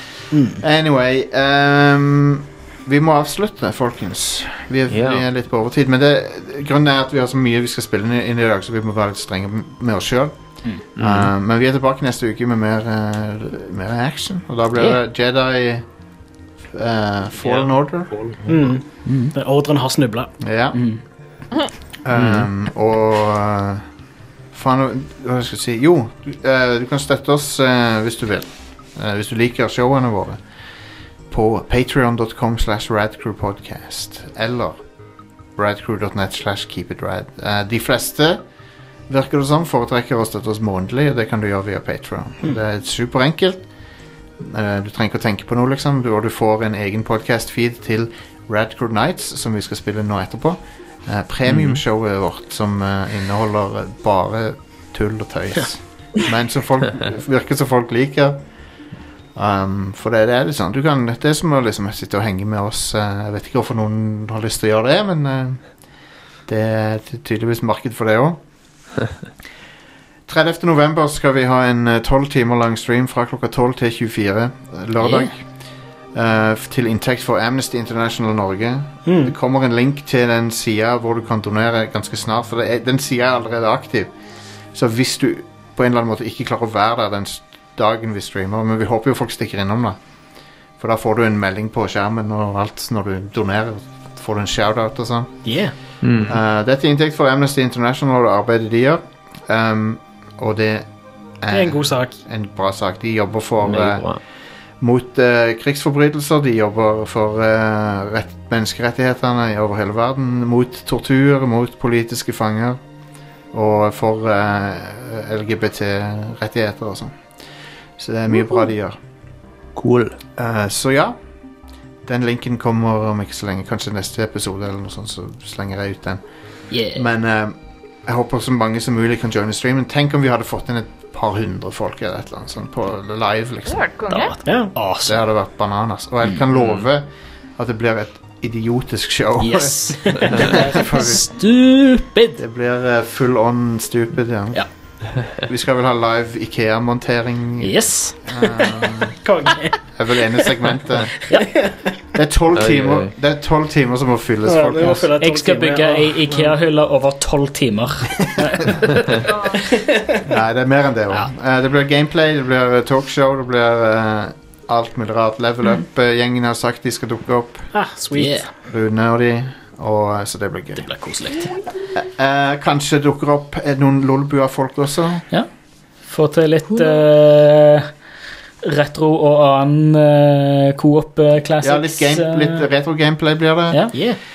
Anyway ehm, Vi må avslutte, folkens. Vi er, yeah. vi er litt på overtid. Men det, grunnen er at vi har så mye vi skal spille inn, i- dag, så vi må være litt strenge med oss sjøl. men vi er tilbake neste uke med mer, uh, mer action. Og da blir det Jedi uh, Fallen Order. Mm. Ordren har snubla. Ja. Um, og uh, Faen, hva skal jeg si Jo, du, eh, du kan støtte oss eh, hvis du vil. Eh, hvis du liker showene våre. På patrion.com slash radcrewpodcast. Eller radcrew.net slash keepitrad. Uh, de fleste virker det som foretrekker å støtte oss månedlig, og det kan du gjøre via Patreon. Det er superenkelt. Uh, du trenger ikke å tenke på noe, liksom. Og du får en egen podcast-feed til Radcrew Nights, som vi skal spille nå etterpå. Uh, Premiumshowet vårt, som eh, inneholder bare tull og tøys. Men som folk, virker som folk liker. Um, for det, det er litt sånn du kan, Det er som å liksom sitte og henge med oss. eh, jeg vet ikke hvorfor noen har lyst til å gjøre det, men uh, det er tydeligvis marked for det òg. 30. (laughs) november skal vi ha en tolv 12 timer lang stream fra klokka 12 til 24 eh, lørdag. eh, f- til inntekt for Amnesty International Norge. Det kommer en link til den sida hvor du kan donere ganske snart. For er, den sida er allerede aktiv. Så hvis du på en eller annen måte ikke klarer å være der den dagen vi streamer Men vi håper jo folk stikker innom, da. For da får du en melding på skjermen og alt når du donerer. Får du en shout-out og sånn. Yeah. Uh, det er til inntekt for Amnesty International og det arbeidet de gjør. Um, og det Det er en god sak. en bra sak. De jobber for eh, mot uh, krigsforbrytelser. De jobber for eh, rett, menneskerettighetene over hele verden. Mot tortur, mot politiske fanger. Og for eh, LGBT-rettigheter og sånn. Så det er mye bra de gjør. Cool. Eh, så ja. Den linken kommer om ikke så lenge. Kanskje neste episode, eller noe sånt, så slenger jeg ut den. Yeah. Men eh, jeg håper så mange som mulig kan joine streamen. Tenk om vi hadde fått inn et par hundre folk eller et eller annet sånt på live, Det liksom. vært. Ja. Det hadde vært bananas. Og jeg kan love at det blir et idiotisk show. Yes. (laughs) (laughs) Stupid. det blir eh, full on stupid, ja. Ja. Vi skal vel ha live Ikea-montering. Yes. Um, Det er vel ene segmentet. Ja. Det er tolv timer. Det er 12 timer som må fylles, Ja, det må folkens. fylle tolv Jeg skal timer, bygge ja. ei Ikea-hylle over tolv timer. (laughs) Nei, det er mer enn det òg. det blir gameplay, det blir eh, talkshow, det blir eh, alt mulig rart. Level Up-gjengen har sagt de skal dukke opp. Ah, sweet. Yeah. Rune og de. Og, eh, så det blir gøy. Det blir koselig. Eh, kanskje dukker opp eh, noen Lolbua-folk også. Få til litt eh, retro og annen uh, coop eh, classics. Ja, litt, game, eh, litt retro-gameplay blir det. Ja. Yeah.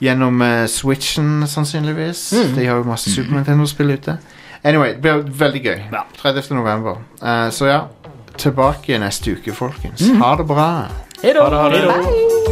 Gjennom eh, Switchen, sannsynligvis. De har jo masse Super Nintendo-spill ute. Anyway, det blir veldig gøy. Ja. 30. november. Eh, så ja, tilbake neste uke, folkens. Ha det bra. Hei da. Ha det, ha det. Hei da.